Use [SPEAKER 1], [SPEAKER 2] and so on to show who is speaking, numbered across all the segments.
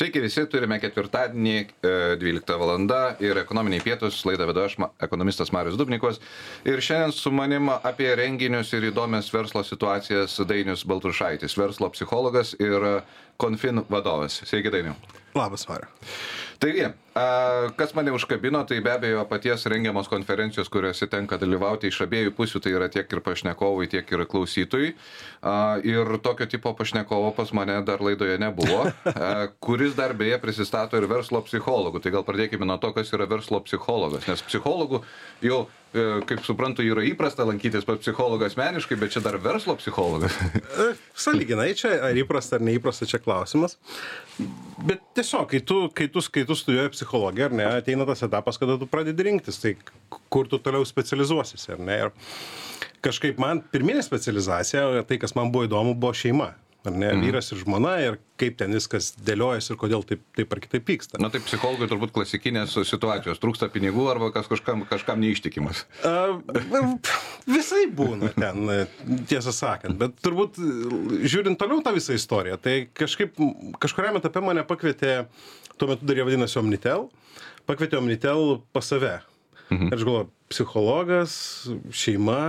[SPEAKER 1] Sveiki visi, turime ketvirtadienį, e, 12 val. ir ekonominiai pietus, laidą vedu aš, ekonomistas Marius Dubnikos. Ir šiandien su manim apie renginius ir įdomias verslo situacijas Dainius Baltrušaitis, verslo psichologas ir Confin vadovas. Sveiki, Dainiu.
[SPEAKER 2] Labas, Mariu.
[SPEAKER 1] Taigi, kas mane užkabino, tai be abejo paties rengiamos konferencijos, kuriuose tenka dalyvauti iš abiejų pusių, tai yra tiek ir pašnekovai, tiek ir klausytojai. Ir tokio tipo pašnekovo pas mane dar laidoje nebuvo, kuris dar beje prisistato ir verslo psichologų. Tai gal pradėkime nuo to, kas yra verslo psichologas, nes psichologų jau, e, kaip suprantu, yra įprasta lankytis pas psichologą asmeniškai, bet čia dar verslo psichologas.
[SPEAKER 2] E, Saliginai čia, ar įprasta ar neįprasta, čia klausimas. Bet tiesiog, kai tu, kai tu, kai tu studijuoji psichologiją, ar ne, ateina tas etapas, kada tu pradedi rinktis, tai kur tu toliau specializuosiesi, ar ne. Ir kažkaip man pirminė specializacija, tai kas man buvo įdomu, buvo šeima. Ar ne, mm. vyras ir žmona ir kaip ten viskas dėliojasi ir kodėl taip, taip ar kitaip vyksta.
[SPEAKER 1] Na tai psichologui turbūt klasikinės situacijos, trūksta pinigų arba kas kažkam, kažkam neištikimas.
[SPEAKER 2] A, visai būna ten, tiesą sakant, bet turbūt žiūrint toliau tą visą istoriją, tai kažkaip kažkuriam etape mane pakvietė, tuo metu dar jie vadinasi Omnitel, pakvietė Omnitel pas save. Mhm. Ir aš galvoju, psichologas, šeima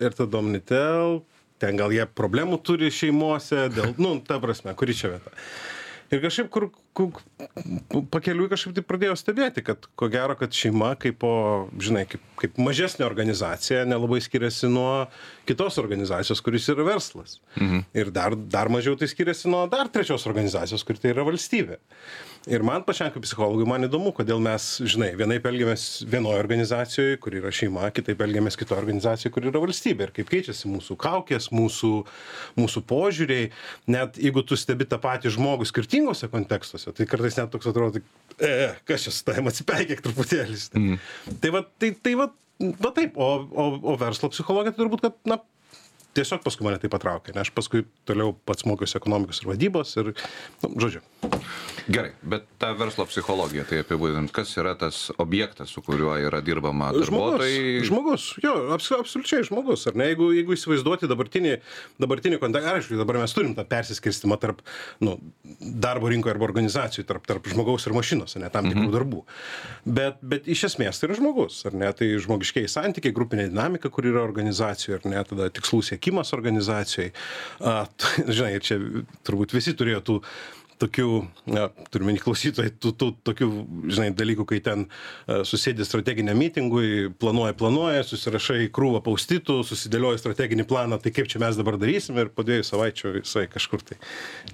[SPEAKER 2] ir tada Omnitel, ten gal jie problemų turi šeimose, dėl, nu, ta prasme, kuri čia vieta. Ir kažkaip, kur, kur pakeliui kažkaip tai pradėjau stebėti, kad ko gero, kad šeima kaip, po, žinai, kaip, kaip mažesnė organizacija nelabai skiriasi nuo kitos organizacijos, kuris yra verslas. Mhm. Ir dar, dar mažiau tai skiriasi nuo dar trečios organizacijos, kuri tai yra valstybė. Ir man pačiam kaip psichologui man įdomu, kodėl mes, žinai, vienaip elgiamės vienoje organizacijoje, kur yra šeima, kitaip elgiamės kitoje organizacijoje, kur yra valstybė. Ir kaip keičiasi mūsų kaukės, mūsų, mūsų požiūriai. Net jeigu tu stebi tą patį žmogų skirtingose kontekstuose, tai kartais net toks atrodo, e, kas čia su tavim atsipeikėk truputėlį. Mm. Tai va, tai, tai va, va taip, o, o, o verslo psichologija tai turbūt, kad, na, tiesiog paskui mane tai patraukė, nes aš paskui toliau pats mokiausi ekonomikos ir vadybos ir, nu, žodžiu.
[SPEAKER 1] Gerai, bet ta verslo psichologija, tai apibūdint, kas yra tas objektas, su kuriuo yra dirbama darbuotojai?
[SPEAKER 2] Žmogus, žmogus, jo, abs, absoliučiai žmogus, ar ne, jeigu, jeigu įsivaizduoti dabartinį, dabartinį kontekstą, aišku, dabar mes turim tą persiskirstimą tarp, nu, darbo rinkoje arba organizacijų, tarp, tarp žmogaus ir mašinos, ne, tam tikrų mhm. darbų. Bet, bet iš esmės tai yra žmogus, ar ne, tai žmogiškiai santykiai, grupinė dinamika, kur yra organizacijoje, ar ne, tada tikslų siekimas organizacijai. A, žinai, čia turbūt visi turėjo tų tokių, na, turime klausytojai, tų, tų tokių, žinai, dalykų, kai ten uh, susėdi strateginiam mitingui, planuoja, planuoja, susirašai krūvą paustytų, susidėlioji strateginį planą, tai kaip čia mes dabar darysim ir po dviejų savaičių jisai kažkur tai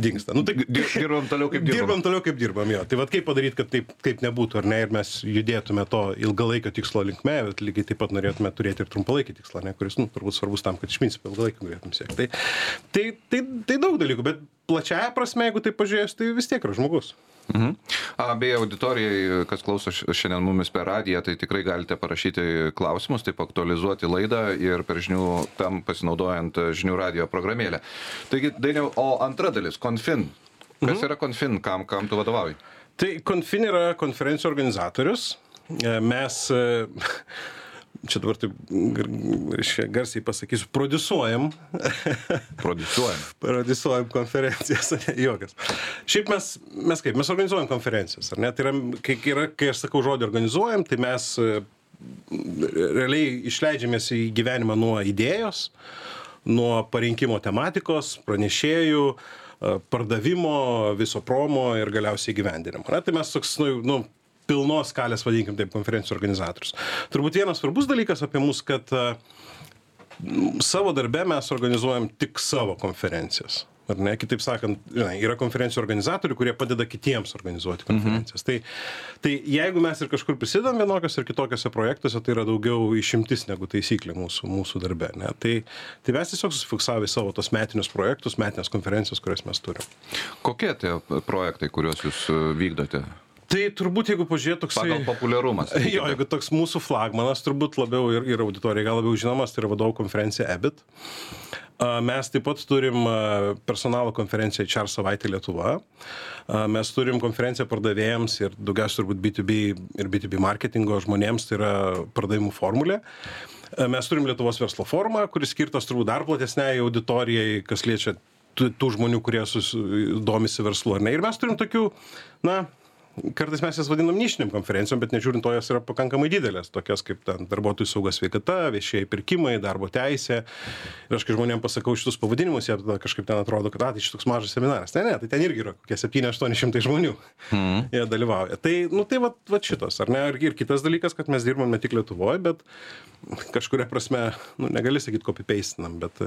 [SPEAKER 2] dinksta. Nu, tai,
[SPEAKER 1] dirbam toliau kaip dirbam.
[SPEAKER 2] Dirbam toliau kaip dirbam, jo. Tai vad kaip padaryti, kad taip, taip nebūtų, ar ne, ir mes judėtume to ilgalaikio tikslo linkme, bet lygiai taip pat norėtume turėti ir trumpalaikį tikslą, ne, kuris, nu, turbūt svarbus tam, kad iš principo ilgalaikį galėtum siekti. Tai, tai, tai, tai daug dalykų, bet plačiaja prasme, jeigu tai pažiūrėjus, tai vis tiek yra žmogus.
[SPEAKER 1] Mhm. Beje, auditorijai, kas klauso šiandien mumis per radiją, tai tikrai galite parašyti klausimus, taip aktualizuoti laidą ir per žinių, tam pasinaudojant e, žinių radijo programėlę. Taigi, dainiau, o antra dalis, Confin. Kas yra Confin, kam, kam tu vadovauji?
[SPEAKER 2] Tai Confin yra konferencijų organizatorius. E, Mes, e, čia dabar taip gar- reiškia, garsiai pasakysiu, produsuojam,
[SPEAKER 1] Produsuojam.
[SPEAKER 2] produsuojam konferencijas, jokas. Šiaip mes, mes kaip, mes organizuojam konferencijas, ar ne? Tai yra, kai, yra, kai aš sakau žodį organizuojam, tai mes e, realiai išleidžiamės į gyvenimą nuo idėjos, nuo parinkimo tematikos, pranešėjų, e, pardavimo, viso promo ir galiausiai gyvendinimo. Na, tai mes toks, nu, nu, pilnos skalės, vadinkim taip, konferencijų organizatorius. Turbūt vienas svarbus dalykas apie mus, kad savo darbe mes organizuojam tik savo konferencijas. Ar ne? Kitaip sakant, yra konferencijų organizatorių, kurie padeda kitiems organizuoti konferencijas. Mhm. Tai, tai jeigu mes ir kažkur prisidam vienokios ir kitokiose projektuose, tai yra daugiau išimtis negu taisyklė mūsų, mūsų darbe. Ne? Tai, tai mes tiesiog susifiksavę savo tos metinius projektus, metinės konferencijas, kurias mes turim.
[SPEAKER 1] Kokie tie projektai, kuriuos jūs e, vykdote?
[SPEAKER 2] Tai turbūt, jeigu pažiūrėt toksai...
[SPEAKER 1] Pagal populiarumą.
[SPEAKER 2] Jo, jeigu toks mūsų flagmanas, turbūt labiau ir, ir auditorijai gal labiau žinomas, tai yra vadovų konferencija EBIT. Mes taip pat turim personalo konferenciją HR savaitė Lietuva. Mes turim konferenciją pardavėjams ir daugiausiai turbūt B2B ir B2B marketingo žmonėms, tai yra pardavimų formulė. Mes turim Lietuvos verslo forumą, kuris skirtas turbūt dar platesniai auditorijai, kas liečia tų, tų žmonių, kurie sus, domisi verslu. Ir mes turim tokių, na, kartais mes jas vadinam nišiniam konferencijom, bet nežiūrint to, jos yra pakankamai didelės, tokios kaip ten darbuotojų saugas sveikata, viešieji pirkimai, darbo teisė. Ir aš kai žmonėms pasakau šitus pavadinimus, jie tada kažkaip ten atrodo, kad, a, tai šitoks mažas seminaras. Ne, ne, tai ten irgi yra kokie 7-800 žmonių. Mm. Jie dalyvauja. Tai, nu, tai va, va šitos, ar ne? Ir, ir kitas dalykas, kad mes dirbam ne tik Lietuvoje, bet kažkuria prasme, nu, negali sakyti copy-pastinam, bet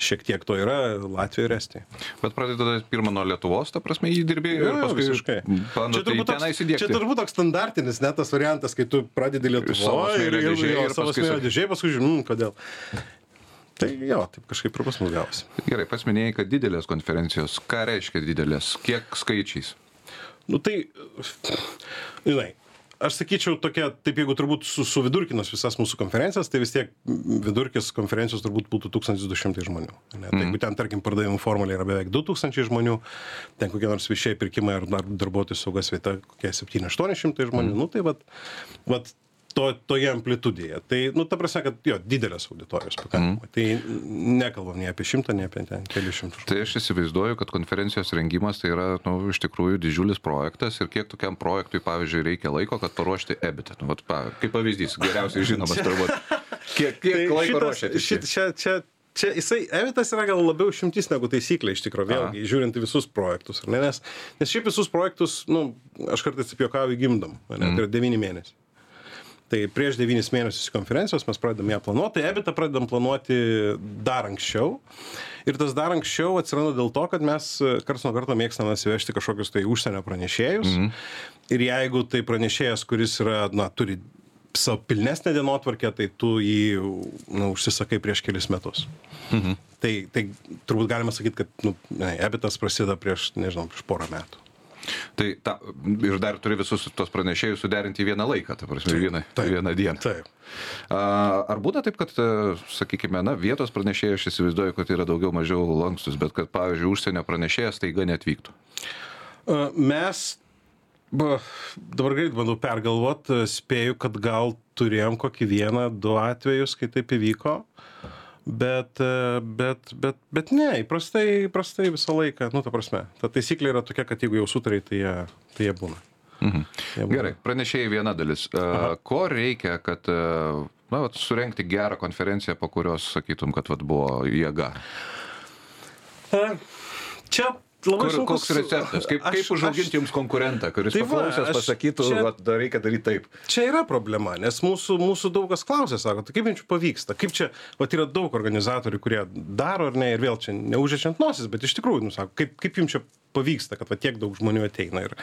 [SPEAKER 2] šiek tiek to yra Latvijoje ir Estijoje.
[SPEAKER 1] Bet pradedate pirmą nuo Lietuvos, ta prasme, įdirbėjai ir paskui
[SPEAKER 2] visiškai. Čia turbūt, toks, čia turbūt toks standartinis, net tas variantas, kai tu pradedi Lietuvoje ir, ir, ir, ir, savo smėlio dėžiai, paskui žinom, mm, kodėl. Tai jo, taip kažkaip ir pas mus gavosi.
[SPEAKER 1] Gerai, pasminėjai, kad didelės konferencijos. Ką reiškia didelės? Kiek skaičiais?
[SPEAKER 2] Nu tai, žinai, aš sakyčiau tokia taip jeigu turbūt su suvidurkinus visas mūsų konferencijas tai vis tiek vidurkis konferencijos turbūt būtų tūkstantis du šimtai žmonių ane? Tai jeigu ten tarkim pardavimų formulė yra beveik du tūkstančiai žmonių ten kokie nors viešieji pirkimai ar dar darbuotojų saugos vieta kokie septyni aštuoni šimtai žmonių nu tai vat vat to toje amplitudėje. Tai nu ta prasme kad jo didelės auditorijos pakankamai. Tai nekalbam nei apie šimtą nei apie ten kelis šimtus
[SPEAKER 1] Tai aš įsivaizduoju, kad konferencijos rengimas tai yra, nu, iš tikrųjų didžiulis projektas ir kiek tokiam projektui, pavyzdžiui, reikia laiko, kad paruošti EBIT. Nu, vat, pa, kaip pavyzdys, geriausiai žinomas turbūt. Kiek, kiek
[SPEAKER 2] Tai
[SPEAKER 1] laiko ruošiate?
[SPEAKER 2] šit- čia čia čia jisai evitas yra gal labiau išimtis negu taisyklė iš tikro vėlgi žiūrint į visus projektus ne? Nes nes šiaip visus projektus nu aš kartais taip juokauju gimdom ane tai yra devyni mėnesiai tai prieš devynis mėnesius iki konferencijos mes pradedam ją planuot tai ebitą pradedam planuoti dar anksčiau ir tas dar anksčiau atsiranda dėl to kad mes e, karts nuo karto mėgstam atsivežti kažkokius tai užsienio pranešėjus ir jeigu tai pranešėjas kuris yra na turi savo pilnesnę dienotvarkę, tai tu jį nu, užsisakai prieš kelis metus. Mhm. Tai, tai turbūt galima sakyti, kad nu, ne, ebitas prasideda prieš, nežinau, prieš porą metų.
[SPEAKER 1] Tai ta, ir dar turi visus tos pranešėjus suderinti į vieną laiką, ta prasme, į vieną,
[SPEAKER 2] taip,
[SPEAKER 1] vieną dieną.
[SPEAKER 2] Taip.
[SPEAKER 1] Ar būna taip, kad, e, sakykime, na, vietos pranešėjai, aš įsivaizduoju, kad yra daugiau mažiau lankstus, bet kad, pavyzdžiui, užsienio pranešėjas taiga netvyktų?
[SPEAKER 2] Mes, ba, dabar greit bandau pergalvot, spėju, kad gal turėjom kokį vieną, du atvejus, kai taip įvyko. Bet, a, bet, bet, bet ne, įprastai, įprastai visą laiką, nu, ta prasme, ta taisyklė yra tokia, kad jeigu jau sutarai, tai jie, tai jie būna.
[SPEAKER 1] Mhm.
[SPEAKER 2] Jie būna.
[SPEAKER 1] Gerai, pranešėjai viena dalis. A, Ko reikia, kad, a, na, vat, surenkti gerą konferenciją, po kurios sakytum, kad vat, buvo jėga?
[SPEAKER 2] Čia labai
[SPEAKER 1] Kur,
[SPEAKER 2] sunkus-
[SPEAKER 1] koks receptas? Kaip,
[SPEAKER 2] aš-
[SPEAKER 1] kaip užauginti jums konkurentą, kuris
[SPEAKER 2] Tai
[SPEAKER 1] paklausęs
[SPEAKER 2] aš
[SPEAKER 1] pasakytų,
[SPEAKER 2] čia-
[SPEAKER 1] kad reikia daryti taip.
[SPEAKER 2] Čia yra problema, nes mūsų, mūsų daug kas klausia, sako, tai kaip jums pavyksta, kaip čia, va, yra daug organizatorių, kurie daro ar ne, ir vėl čia neužėčiant nosis, bet iš tikrųjų, nu, sako, kaip, kaip jums čia pavyksta, kad va, tiek daug žmonių ateina. Ir,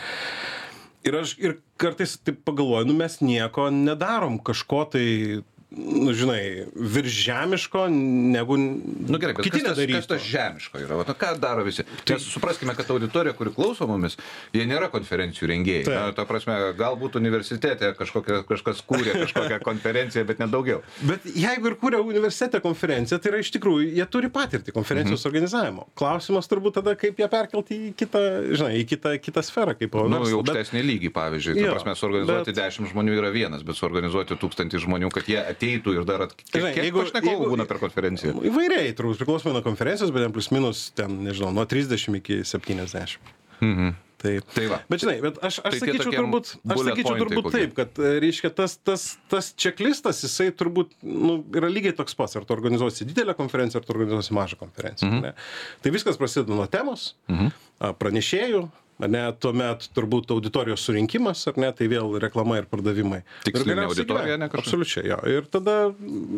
[SPEAKER 2] ir aš ir kartais taip pagalvoju, nu mes nieko nedarom kažko tai, nu, žinai, virš žemiško, negu
[SPEAKER 1] Nu gerai, bet
[SPEAKER 2] kiti
[SPEAKER 1] kas
[SPEAKER 2] nedarytų.
[SPEAKER 1] kas tas žemiško yra? Vat, nu, ką daro visi? Nes supraskime, kad auditorija, kuri klauso mumis, jie nėra konferencijų rengėjai.
[SPEAKER 2] Taip.
[SPEAKER 1] Na, ta prasme, galbūt universitete kažkokia, kažkas kūrė kažkokią konferenciją, bet nedaugiau.
[SPEAKER 2] Bet jeigu ir kūrė universitete konferenciją, tai yra iš tikrųjų, jie turi patirtį konferencijos
[SPEAKER 1] Mhm.
[SPEAKER 2] organizavimo. Klausimas turbūt tada, kaip ją perkelti į kitą, žinai, į kitą, kitą sferą, kaip
[SPEAKER 1] Nu, į
[SPEAKER 2] verslo. Bet-
[SPEAKER 1] aukštesnį lygį, pavyzdžiui. Ta prasme, suorganizuoti
[SPEAKER 2] bet-
[SPEAKER 1] dešimt žmonių yra vienas, bet suorganizuoti tūkstantį žmonių, kad jie ateitų ir dar... At... Kiek,
[SPEAKER 2] Žinai, jeigu-
[SPEAKER 1] pašnekovų
[SPEAKER 2] jeigu-
[SPEAKER 1] būna per konferenciją?
[SPEAKER 2] Įvairiai, turbūt priklausomai nuo konferencijos, bet ten plus minus, ten, nežinau, nuo 30 iki 70.
[SPEAKER 1] Mhm.
[SPEAKER 2] Tai,
[SPEAKER 1] Tai va.
[SPEAKER 2] Bet žinai, bet aš, aš
[SPEAKER 1] Tai
[SPEAKER 2] sakyčiau turbūt, aš sakyčiau turbūt
[SPEAKER 1] kokie.
[SPEAKER 2] taip, kad, e, reiškia, tas, tas, tas čeklistas, jisai turbūt, nu, yra lygiai toks pats, ar tu organizuosi didelę konferenciją, ar tu organizuosi mažą konferenciją. Mhm. Tai viskas prasideda nuo temos, mhm. pranešėjų, ar ne, tuomet turbūt auditorijos surinkimas, ar ne, tai vėl reklama ir pardavimai.
[SPEAKER 1] Tikslinė auditorija, ne kažkokia?
[SPEAKER 2] Absoliučiai, jo. Ir tada,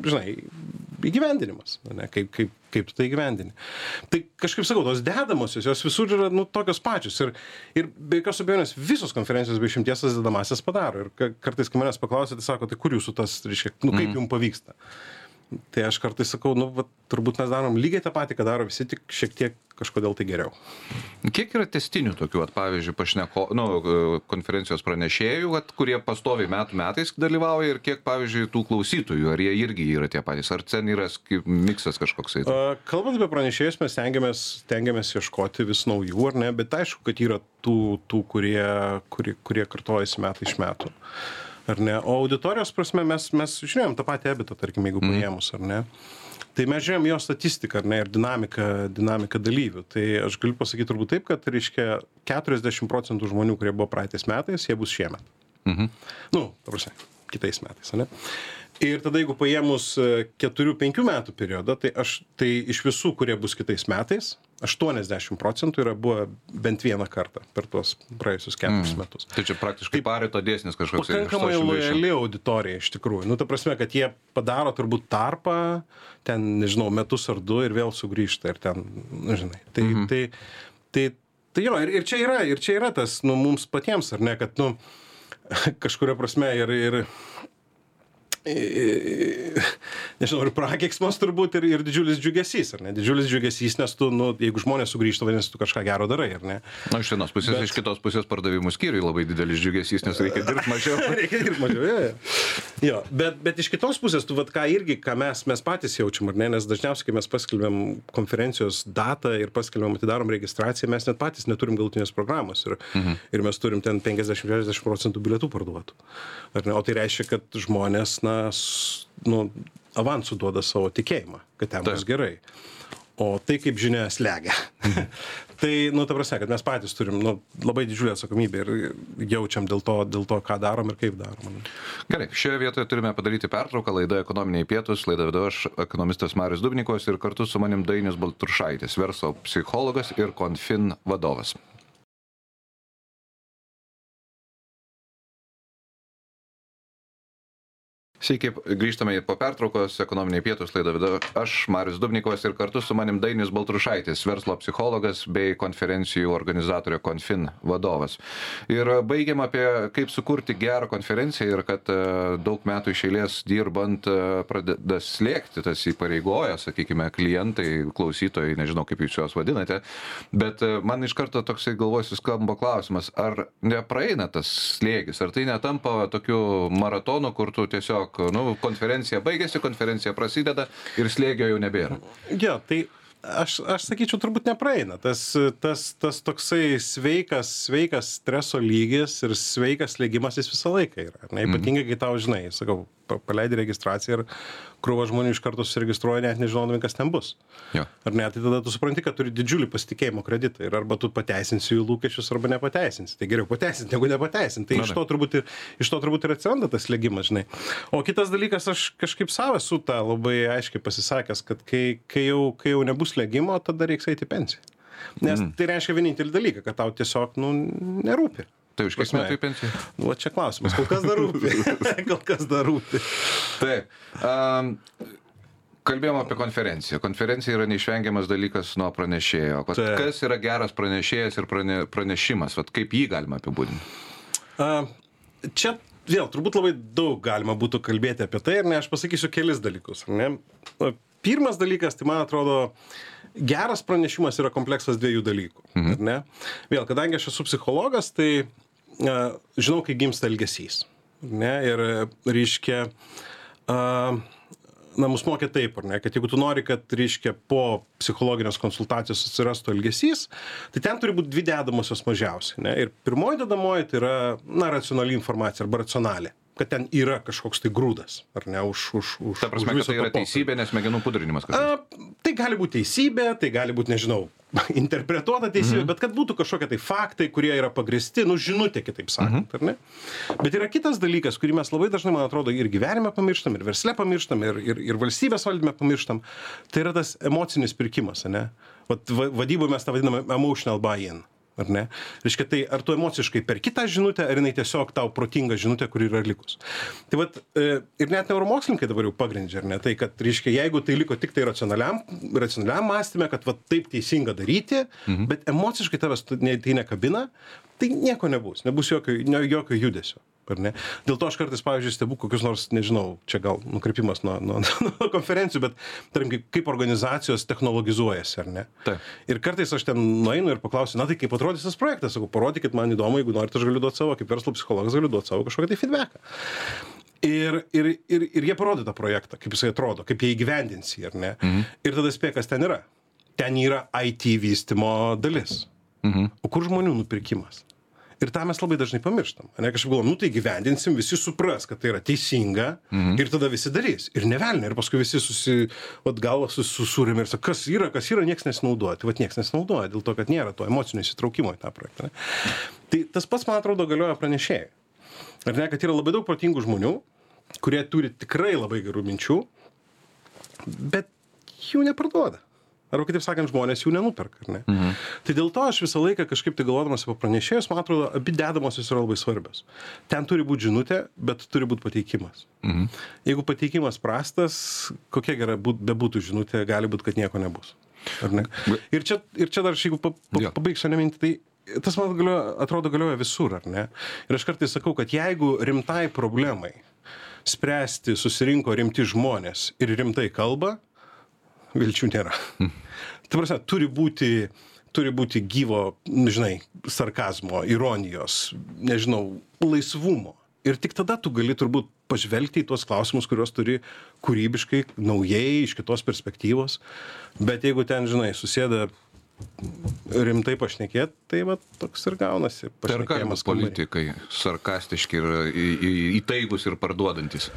[SPEAKER 2] žinai, įgyvendinimas, ar ne, kaip, kaip, kaip tu tai įgyvendini. Tai kažkaip sakau, tos dedamosios, jos visur yra nu, tokios pačios. Ir, ir be jokios abejonės visos konferencijos be išimties tas dedamasias padaro. Ir ka- kartais, kai manęs paklausia, tai sako, tai kur jūsų tas, reiškia, nu, kaip jums pavyksta. Tai aš kartais sakau, nu, va, turbūt mes darom lygiai tą patį, ką daro visi, tik šiek tiek kažkodėl tai geriau.
[SPEAKER 1] Kiek yra testinių tokių, at, pavyzdžiui, pašneko, nu, konferencijos pranešėjų, at, kurie pastoviai metų metais dalyvauja ir kiek, pavyzdžiui, tų klausytojų, ar jie irgi yra tie patys, ar ten yra kaip miksas kažkoksai.
[SPEAKER 2] A, Kalbant apie pranešėjus, mes stengiamės, stengiamės ieškoti vis naujų, ar ne, bet aišku, kad yra tų, tų kurie, kurie, kurie kartojasi metai iš metų. Ar ne? O auditorijos prasme mes, mes žinojom tą patį ebitą, tarkim, jeigu paėmus, ar ne? tai mes žiūrėjom jo statistiką ar ne ir dinamiką dinamiką dalyvių tai aš galiu pasakyt turbūt taip kad reiškia keturiasdešim procentų žmonių kurie buvo praeitais metais jie bus šiemet
[SPEAKER 1] Mhm.
[SPEAKER 2] nu ta prasme kitais metais ane ir tada jeigu paėmus e, keturių penkių metų periodą tai aš tai iš visų kurie bus kitais metais aštuoniasdešim procentų yra buvę bent vieną kartą per tuos praėjusius keturis metus.
[SPEAKER 1] Tai čia praktiškai parito dėsnis kažkoks.
[SPEAKER 2] pakankamai lojali auditorija iš tikrųjų. Nu ta prasme kad jie padaro turbūt tarpą ten nežinau metus ar du ir vėl sugrįžta ir ten nu žinai. Tai tai tai tai jo ir ir čia yra ir čia yra tas nu mums patiems ar ne kad nu kažkuria prasme ir ir nežinau, ir prakeiksmas turbūt, ir, ir didžiulis džiugesys, ar ne? Didžiulis džiugesys, nes tu, nu, jeigu žmonės sugrįžta, vadinasi, tu kažką gero darai, ar ne?
[SPEAKER 1] Na, iš vienos pusės,
[SPEAKER 2] Bet-
[SPEAKER 1] iš kitos pusės pardavimų skyriui labai didelis džiugesys, nes reikia dirbti mažiau.
[SPEAKER 2] Reikia dirbti mažiau, jo, jo. jo bet, bet iš kitos pusės, tu vad ką irgi, ką mes, mes patys jaučiam, ar ne, nes dažniausiai, kai mes paskelbėm konferencijos datą ir paskelbėm, atidarom registraciją, mes net patys neturim galutinės programos ir, mhm. ir mes turim ten 50-60 procentų bilietų parduotų. Ar ne? O tai reiškia, kad žmonės, na, nu, avansų duoda savo tikėjimą, kad ten bus gerai. O tai, kaip žinia, slegia. tai, nu, ta prasme, kad mes patys turim nu, labai didžiulę atsakomybę ir jaučiam dėl to, dėl to, ką darom ir kaip darom.
[SPEAKER 1] Gerai, šioje vietoje turime padaryti pertrauką. Laida ekonominiai pietus, laida vedu aš, ekonomistas Marius Dubnikovas ir kartu su manim Dainis Baltrušaitis, verslo psichologas ir Confin vadovas. Sveiki, grįžtame po pertraukos, ekonominiai pietus laidą vedu aš, Marius Dubnikovas ir kartu su manim Dainis Baltrušaitis, verslo psichologas bei konferencijų organizatorių Confin vadovas. Ir baigiam apie kaip sukurti gerą konferenciją ir kad e, daug metų iš eilės dirbant e, pradeda slėgti tas įpareigoja, sakykime, klientai, klausytojai, nežinau kaip jūs juos vadinate, bet e, man iš karto toksai galvosiu skamba klausimas, ar nepraeina tas slėgis, ar tai netampa tokiu maratonu, kur tu tiesiog, nu, konferencija baigėsi, konferencija prasideda ir slėgio jau nebėra.
[SPEAKER 2] Jo, tai aš, aš sakyčiau, turbūt nepraeina. Tas, tas, tas toksai sveikas, sveikas streso lygis ir sveikas lėgimas jis visą laiką yra. Ne, ypatingai, kai tau žinai, sakau, paleidi registraciją ir krūva žmonių iš karto susiregistruoja, net nežinodami, kas ten bus.
[SPEAKER 1] Jo.
[SPEAKER 2] Ar ne, tai tada tu supranti, kad turi didžiulį pasitikėjimo kreditą ir arba tu pateisinsi jų lūkesčius, arba nepateisinsi. Tai geriau pateisinti, negu nepateisinti. Tai iš to, turbūt ir, iš to turbūt ir atsiranda tas lėgimas, žinai. O kitas dalykas, aš kažkaip savo esu tą labai aiškiai pasisakęs, kad kai, kai, jau, kai jau nebus lėgimo, tada reiks eiti pensiją. Nes mm. tai reiškia vienintelį dalyką, kad tau tiesiog, nu, nerūpi.
[SPEAKER 1] Tai už kiek metų į pensiją?
[SPEAKER 2] Nu, čia klausimas, kol kas dar rūpi. kol kas dar rūpi.
[SPEAKER 1] Taip. Um, Kalbėjom apie konferenciją. Konferencija yra neišvengiamas dalykas nuo pranešėjo. Vat
[SPEAKER 2] Taip.
[SPEAKER 1] Kas yra geras pranešėjas ir prane, pranešimas? Vat kaip jį galima apibūdinti?
[SPEAKER 2] A, čia vėl turbūt labai daug galima būtų kalbėti apie tai, ir ne, aš pasakysiu kelis dalykus. Ne? A, Pirmas dalykas, tai man atrodo, geras pranešimas yra kompleksas dviejų dalykų. Mhm. Ne? Vėl, kadangi aš esu psichologas, tai žinau, kai gimsta elgesys. Ne? Ir reiškia, na, mus mokė taip, ar ne, kad jeigu tu nori, kad, reiškia, po psichologinės konsultacijos atsirastų elgesys, tai ten turi būti dvi dedamosios mažiausiai. Ne? Ir pirmoji dedamoji tai yra, na, racionali informacija arba racionali kad ten yra kažkoks tai grūdas, ar ne, už, už, už.
[SPEAKER 1] Ta prasme,
[SPEAKER 2] už
[SPEAKER 1] tai yra teisybė, nes smegenų pudrinimas. kažkoks.
[SPEAKER 2] A, tai gali būti teisybė, tai gali būti, nežinau, interpretuota teisybė, bet kad būtų kažkokie tai faktai, kurie yra pagristi, nu, žinutė, kitaip sakant, ar ne? Bet yra kitas dalykas, kurį mes labai dažnai, man atrodo, ir gyvenime pamirštam, ir versle pamirštam, ir, ir, ir valstybės valdyme pamirštam. Tai yra tas emocinis pirkimas, ar ne? Vat va- vadyboje mes tą vadiname emotional buy-in. Ar ne? Reiškia, tai ar tu emociškai per kitą žinutę, ar jinai tiesiog tau protinga žinutė, kuri yra likus. Tai vat, e, ir net neuromokslininkai dabar jau pagrindžia, ar ne? Tai, kad, reiškia, jeigu tai liko tik tai racionaliam, racionaliam mąstymė, kad vat, taip teisinga daryti, mhm. bet emociškai tavęs tai nekabina, tai nieko nebus, nebus jokio, jokio judesio. Ar ne? Dėl to aš kartais, pavyzdžiui, stebu kokius nors, nežinau, čia gal nukrypimas nuo, nuo, nuo konferencijų, bet, tarkim, kaip, kaip organizacijos technologizuojasi, ar ne?
[SPEAKER 1] Taip.
[SPEAKER 2] Ir kartais aš ten nueinu ir paklausiu, na tai kaip atrodys tas projektas, sakau, parodykit man įdomu, jeigu norite, aš galiu duoti savo, kaip verslo psichologas galiu duoti savo kažkokį tai feedbacką. Ir, ir, ir, ir jie parodo tą projektą, kaip jisai atrodo, kaip jie įgyvendins jį, ar ne? Mhm. Ir tada spėk, kas ten yra. Ten yra IT vystimo dalis.
[SPEAKER 1] Mhm.
[SPEAKER 2] O kur žmonių nupirkimas? Ir tą mes labai dažnai pamirštam. Ne kažkaip galvom, nu tai gyvendinsim, visi supras, kad tai yra teisinga mhm. ir tada visi darys. Ir nevelnė. Ir paskui visi susi, vat galvą susūrėm ir sako, kas yra, kas yra, niekas nesinaudoja. Tai vat niekas nesinaudoja dėl to, kad nėra to emocinio įsitraukimo į tą projektą. Ne? Tai tas pats, man atrodo, galioja pranešėjai. Ar ne, kad yra labai daug protingų žmonių, kurie turi tikrai labai gerų minčių, bet jų neparduoda. Arba kitaip sakant, žmonės jų nenuperka, ne? Mhm. Tai dėl to aš visą laiką kažkaip tai galvodamas apie pranešėjus, man atrodo, abi dedamosios yra labai svarbios. Ten turi būti žinutė, bet turi būti pateikimas. Mhm. Jeigu pateikimas prastas, kokia gera būt, bebūtų žinutė, gali būti, kad nieko nebus. Ne? Ir čia, ir čia dar, jeigu pa, pa, pabaigsiu neminti, tai tas man galioja, atrodo galioja visur, ar ne? Ir aš kartais sakau, kad jeigu rimtai problemai spręsti susirinko rimti žmonės ir rimtai kalba, vilčių nėra. Tai prasme, turi būti, turi būti gyvo, žinai, sarkazmo, ironijos, nežinau, laisvumo. Ir tik tada tu gali turbūt pažvelgti į tuos klausimus, kuriuos turi kūrybiškai, naujai, iš kitos perspektyvos. Bet jeigu ten, žinai, susėda rimtai pašnekėt, tai va toks ir gaunasi.
[SPEAKER 1] Tai ar galima politikai sarkastiški ir įtaigus ir parduodantis?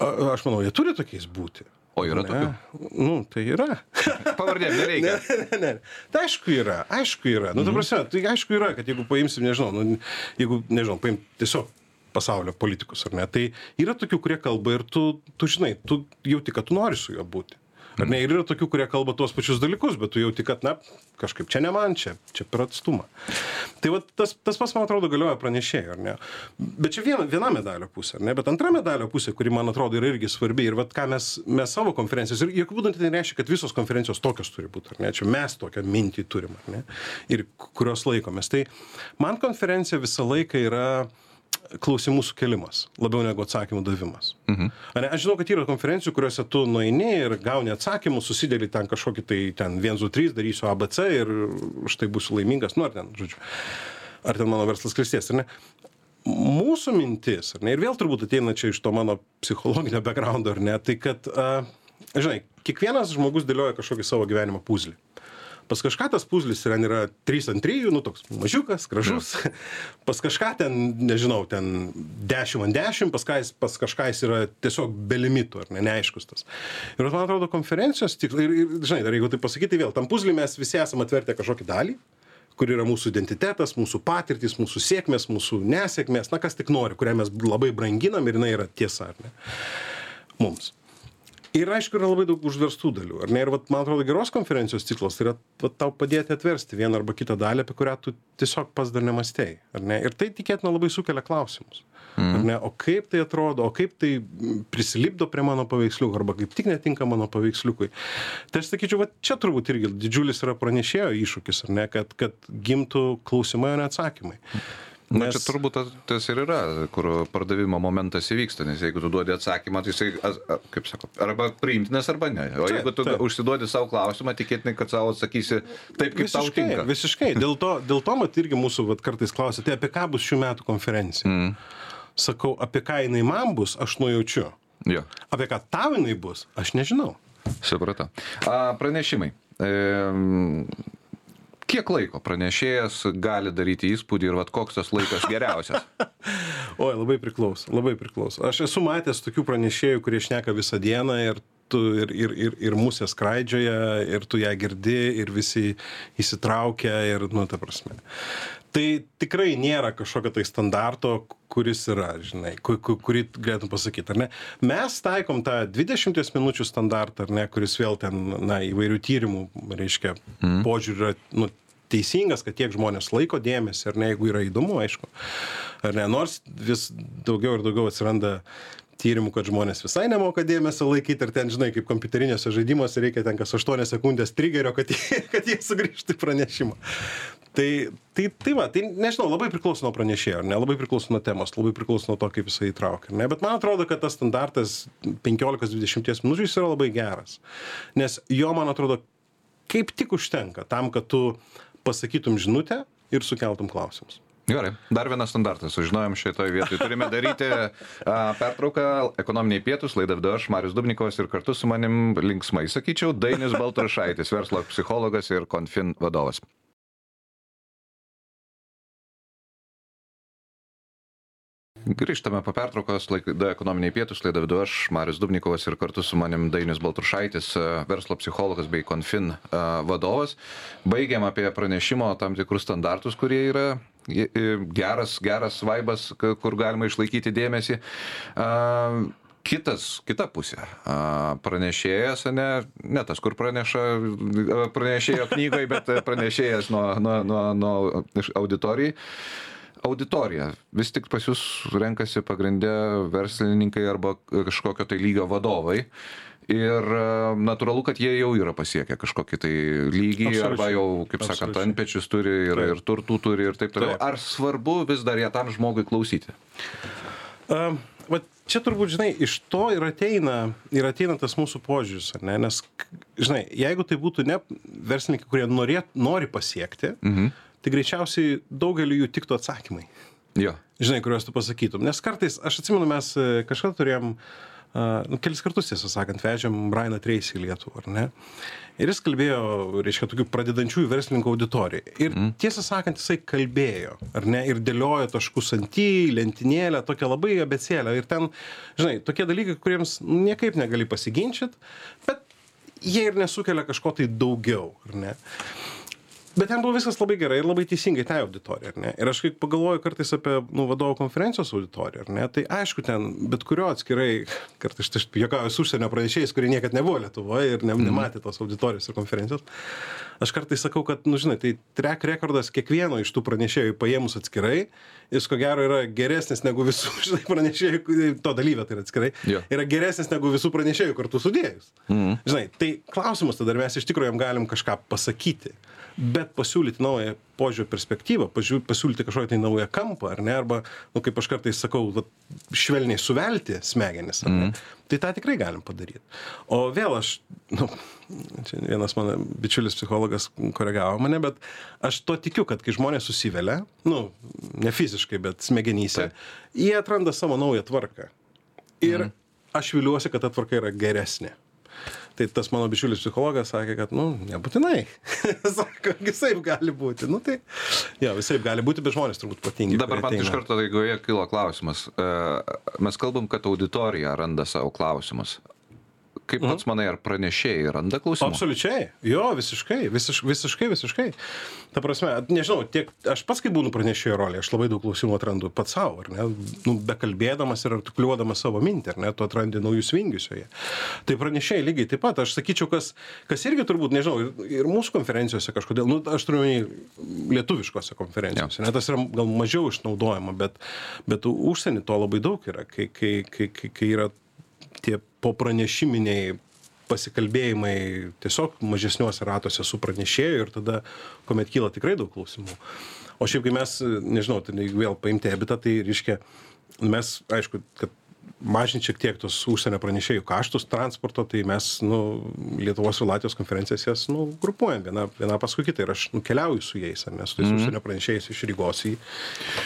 [SPEAKER 2] A, aš manau, jie turi tokiais būti.
[SPEAKER 1] O yra
[SPEAKER 2] ne?
[SPEAKER 1] tokių?
[SPEAKER 2] Nu, tai yra.
[SPEAKER 1] Pavardė, nereikia.
[SPEAKER 2] Ne, ne, ne. Tai aišku yra, aišku yra. Nu, ta mhm. prasme, tai aišku yra, kad jeigu paimsim, nežinau, nu, jeigu, nežinau, paim tiesiog pasaulio politikus, ar ne, tai yra tokių, kurie kalba ir tu, tu žinai, tu jauti, kad tu nori su juo būti. Ar ne? Ir yra tokių, kurie kalba tuos pačius dalykus, bet tu jauti, kad, na, kažkaip čia ne man, čia, čia per atstumą. Tai va, tas, tas pas, man atrodo, galioja pranešėjai, ar ne? Bet čia viena, viena medalio pusė, ar ne? Bet antra medalio pusė, kuri, man atrodo, yra irgi svarbi. Ir va, ką mes, mes savo konferencijos, ir jokių būdų tai nereiškia, kad visos konferencijos tokios turi būti, ar ne? Čia mes tokią mintį turim, ar ne? Ir kurios laikomės. Tai man konferencija visą laiką yra klausimų sukėlimas labiau negu atsakymų davimas. Mhm. Ane, aš žinau, kad yra konferencijų, kuriuose tu nueini ir gauni atsakymus, susidėli ten kažkokį tai ten 1, 2, 3, darysiu ABC ir štai būsiu laimingas, nu ar ten, žodžiu, ar ten mano verslas klestės, ar ne. Mūsų mintis, ar ne, ir vėl turbūt ateina čia iš to mano psichologinio backgroundo, ar ne, tai kad, uh, žinai, kiekvienas žmogus dėlioja kažkokį savo gyvenimo puzlį pas kažką tas puzlis ten yra trys ant trijų nu toks mažiukas gražus. Pas kažką ten nežinau ten dešim ant dešim pas ką jis pas kažką jis yra tiesiog be limitų ar ne neaiškus tas. Ir man atrodo konferencijos tik ir ir žinai dar jeigu tai vėl tam puzly mes visi esam atvertę kažkokį dalį kur yra mūsų identitetas mūsų patirtys mūsų sėkmės mūsų nesėkmės na kas tik nori kurią mes labai branginam ir jinai yra tiesa ar ne mums ir aišku yra labai daug užverstų dalių ar ne? Ir vat man atrodo geros konferencijos tikslas yra vat tau padėti atversti vieną arba kitą dalį apie kurią tu tiesiog pats dar nemąstei ar ne? Ir tai tikėtina labai sukelia klausimus ar ne? O kaip tai atrodo o kaip tai prisilipdo prie mano paveiksliuko arba kaip tik netinka mano paveiksliukui. Tai aš sakyčiau vat čia turbūt irgi didžiulis yra pranešėjo iššūkis ar ne? Kad kad gimtų klausimai o ne atsakymai
[SPEAKER 1] Na, nes... čia turbūt tas, tas ir yra, kur pardavimo momentas įvyksta, nes jeigu tu duodi atsakymą, tai jisai, kaip sako, arba priimtinas, arba ne. O jeigu tu taip. užsiduodi savo klausimą, tikėtinai, kad savo atsakysi taip, kaip visiškai, tau tinka.
[SPEAKER 2] Visiškai. Dėl to, dėl to mat irgi mūsų vat, kartais klausia, tai apie ką bus šių metų konferencija. Mm. Sakau, apie ką jinai man bus, aš nujaučiu.
[SPEAKER 1] Jo.
[SPEAKER 2] Apie ką tau jinai bus, aš nežinau.
[SPEAKER 1] Supratau. Pranešimai. E, kiek laiko pranešėjas gali daryti įspūdį ir vat koks tas laikas geriausias?
[SPEAKER 2] Oi, labai priklauso, labai priklauso. Aš esu matęs tokių pranešėjų, kurie šneka visą dieną ir tu ir, ir, ir, ir musė skraidžioja, ir tu ją girdi, ir visi įsitraukia, ir, nu, ta prasme. Tai tikrai nėra kažkokio tai standarto, kuris yra, žinai, kurį galėtum pasakyti, ar ne. Mes taikom tą 20 minučių standartą, ar ne, kuris vėl ten, na, įvairių tyrimų, reiškia, mm. požiūrį yra, nu, teisingas, kad tiek žmonės laiko dėmesį, ar ne, jeigu yra įdomu, aišku. Ar ne, nors vis daugiau ir daugiau atsiranda tyrimų, kad žmonės visai nemoka dėmesio laikyti ir ten, žinai, kaip kompiuterinėse žaidimuose reikia ten kas 8 sekundės trigerio, kad jie, kad jie sugrįžtų į pranešimą. Tai, tai, tai va, tai nežinau, labai priklauso nuo pranešėjo, ne, labai priklauso nuo temos, labai priklauso nuo to, kaip jisai įtraukia. Ne, bet man atrodo, kad tas standartas 15-20 minučių yra labai geras. Nes jo, man atrodo, kaip tik užtenka tam, kad tu pasakytum žinutę ir sukeltum klausimus.
[SPEAKER 1] Gerai, dar vienas standartas, sužinojom šitoje vietoje. Turime daryti a, pertrauką, ekonominiai pietus, laidą vedu aš, Marius Dubnikovas ir kartu su manim linksmai, sakyčiau, Dainis Baltrašaitis, verslo psichologas ir Confin vadovas. Grįžtame po pertraukos, laida ekonominiai pietus, laida vidu aš, Marius Dubnikovas ir kartu su manim Dainis Baltrušaitis, verslo psichologas bei Confin e, vadovas. Baigiam apie pranešimo tam tikrus standartus, kurie yra geras, geras vaibas, kur galima išlaikyti dėmesį. Kitas, kita pusė. Pranešėjas, ne, ne tas, kur praneša pranešėjo knygoje, bet pranešėjas nuo, nuo, nuo, nuo auditorijai auditorija vis tik pas jus renkasi pagrinde verslininkai arba kažkokio tai lygio vadovai ir e, natūralu kad jie jau yra pasiekę kažkokį tai lygį arba jau kaip sakant antpečius turi ir, ir turtų turi ir taip toliau. Ar svarbu vis dar ją tam žmogui klausyti?
[SPEAKER 2] Um, vat čia turbūt žinai iš to ir ateina ir ateina tas mūsų požiūris ne? Nes žinai jeigu tai būtų ne verslininkai kurie norėt nori pasiekti mhm. tai greičiausiai daugeliui jų tiktų atsakymai.
[SPEAKER 1] Jo.
[SPEAKER 2] Žinai, kuriuos tu pasakytum. Nes kartais, aš atsimenu, mes e, kažkada turėjom, uh, nu, kelis kartus, tiesą sakant, vežėm Brianą Treisį į Lietuvą, ar ne? Ir jis kalbėjo, reiškia, tokių pradedančiųjų verslininkų auditorijai. Ir mm. tiesą sakant, jisai kalbėjo, ar ne, ir dėliojo taškus ant į, lentynėlę, tokią labai abecėlę. Ir ten, žinai, tokie dalykai, kuriems niekaip negali pasiginčyti, bet jie ir nesukelia kažko tai daugiau, ar ne? Bet ten buvo viskas labai gerai ir labai teisingai tai auditorijai ar ne ir aš kai pagalvoju kartais apie nu vadovų konferencijos auditoriją ar ne tai aišku ten bet kurio atskirai kartais aš juokauju su užsienio pranešėjais kurie niekad nebuvo lietuvoj ir ne mhm. nematė tos auditorijos ir konferencijos aš kartais sakau kad nu žinai tai trek rekordas kiekvieno iš tų pranešėjų paėmus atskirai jis ko gero yra geresnis negu visų žinai pranešėjų to dalyvio tai yra atskirai
[SPEAKER 1] jo.
[SPEAKER 2] yra geresnis negu visų pranešėjų kartu sudėjus
[SPEAKER 1] mhm.
[SPEAKER 2] žinai tai klausimas tada ar mes iš tikro jam galim kažką pasakyti bet pasiūlyti naują požiūrio perspektyvą pažiū pasiūlyti kažkokį tai naują kampą ar ne arba nu kaip aš kartais sakau vat švelniai suvelti smegenis ar ne
[SPEAKER 1] Mhm.
[SPEAKER 2] tai tą tikrai galim padaryt. O vėl aš nu čia vienas mano bičiulis psichologas koregavo mane bet aš tuo tikiu kad kai žmonės susivelia nu ne fiziškai bet smegenyse jie atranda savo naują tvarką. Ir aš viliuosi kad ta tvarka yra geresnė tai tas mano bičiulis psichologas sakė kad nu nebūtinai. Sako visaip gali būti. Nu tai jo visaip gali būti bet žmonės turbūt protingi
[SPEAKER 1] dabar man iš karto eigoje kilo klausimas. E, mes kalbam kad auditorija randa savo klausimus kaip pats manai ar pranešėjai randa klausimų?
[SPEAKER 2] Absoliučiai. Jo visiškai. Visiš visiškai visiškai. Ta prasme nežinau tiek aš pats kai būnu pranešėjo rolėj aš labai daug klausimų atrandu pats sau ar ne? Nu bekalbėdamas ir artikuliuodamas savo mintį ar ne? Tu atrandi naujus vingius joje. Tai pranešėjai lygiai taip pat. Aš sakyčiau kas kas irgi turbūt nežinau ir ir mūsų konferencijose kažkodėl nu aš turiu omeny lietuviškose konferencijose ane tas yra gal mažiau išnaudojama bet bet užsieny to labai daug yra kai kai kai kai yra tie popranešiminiai pasikalbėjimai tiesiog mažesniuose ratuose su pranešėju ir tada kuomet kyla tikrai daug klausimų. O šiaip kai mes nežinau jeigu vėl paimti ebitą tai reiškia mes aišku kad mažint šiek tiek tuos užsienio pranešėjų kaštus transporto tai mes nu lietuvos ir latvijos konferencijas jas nu grupuojam viena viena paskui kitą ir aš nu keliauju su jais ar ne su tais užsienio pranešėjais iš rygos į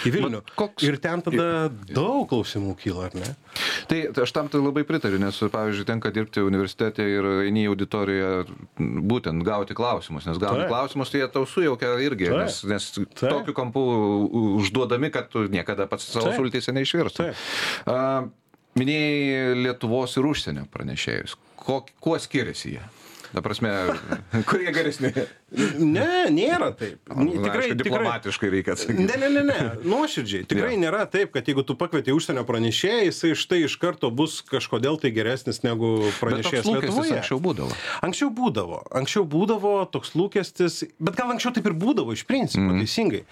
[SPEAKER 2] į vilnių. Ir ten tada daug klausimų kyla ar ne?
[SPEAKER 1] Tai aš tam tai labai pritariu, nes, pavyzdžiui, tenka dirbti universitete ir eini į auditoriją būtent gauti klausimus, nes gauni klausimus, tai jie tau sujaukia irgi, nes, nes tokiu kampu užduodami, kad tu niekada pats savo sultyse neišvirstum. Minėjai Lietuvos ir užsienio pranešėjus. Ko, kuo skiriasi jie? Ta prasme, kurie geresni?
[SPEAKER 2] ne nėra taip
[SPEAKER 1] Na,
[SPEAKER 2] tikrai
[SPEAKER 1] aišku,
[SPEAKER 2] tikrai
[SPEAKER 1] diplomatiškai reikia atsakyti.
[SPEAKER 2] Ne, ne, ne, ne, nuoširdžiai. Tikrai
[SPEAKER 1] Jo.
[SPEAKER 2] nėra taip, kad jeigu tu pakvieti užsienio pranešėją, jisai štai iš karto bus kažkodėl tai geresnis negu pranešėjas Lietuvoje.
[SPEAKER 1] anksčiau būdavo.
[SPEAKER 2] Anksčiau būdavo, anksčiau būdavo toks lūkestis, bet gal anksčiau taip ir būdavo iš principo, mm. teisingai.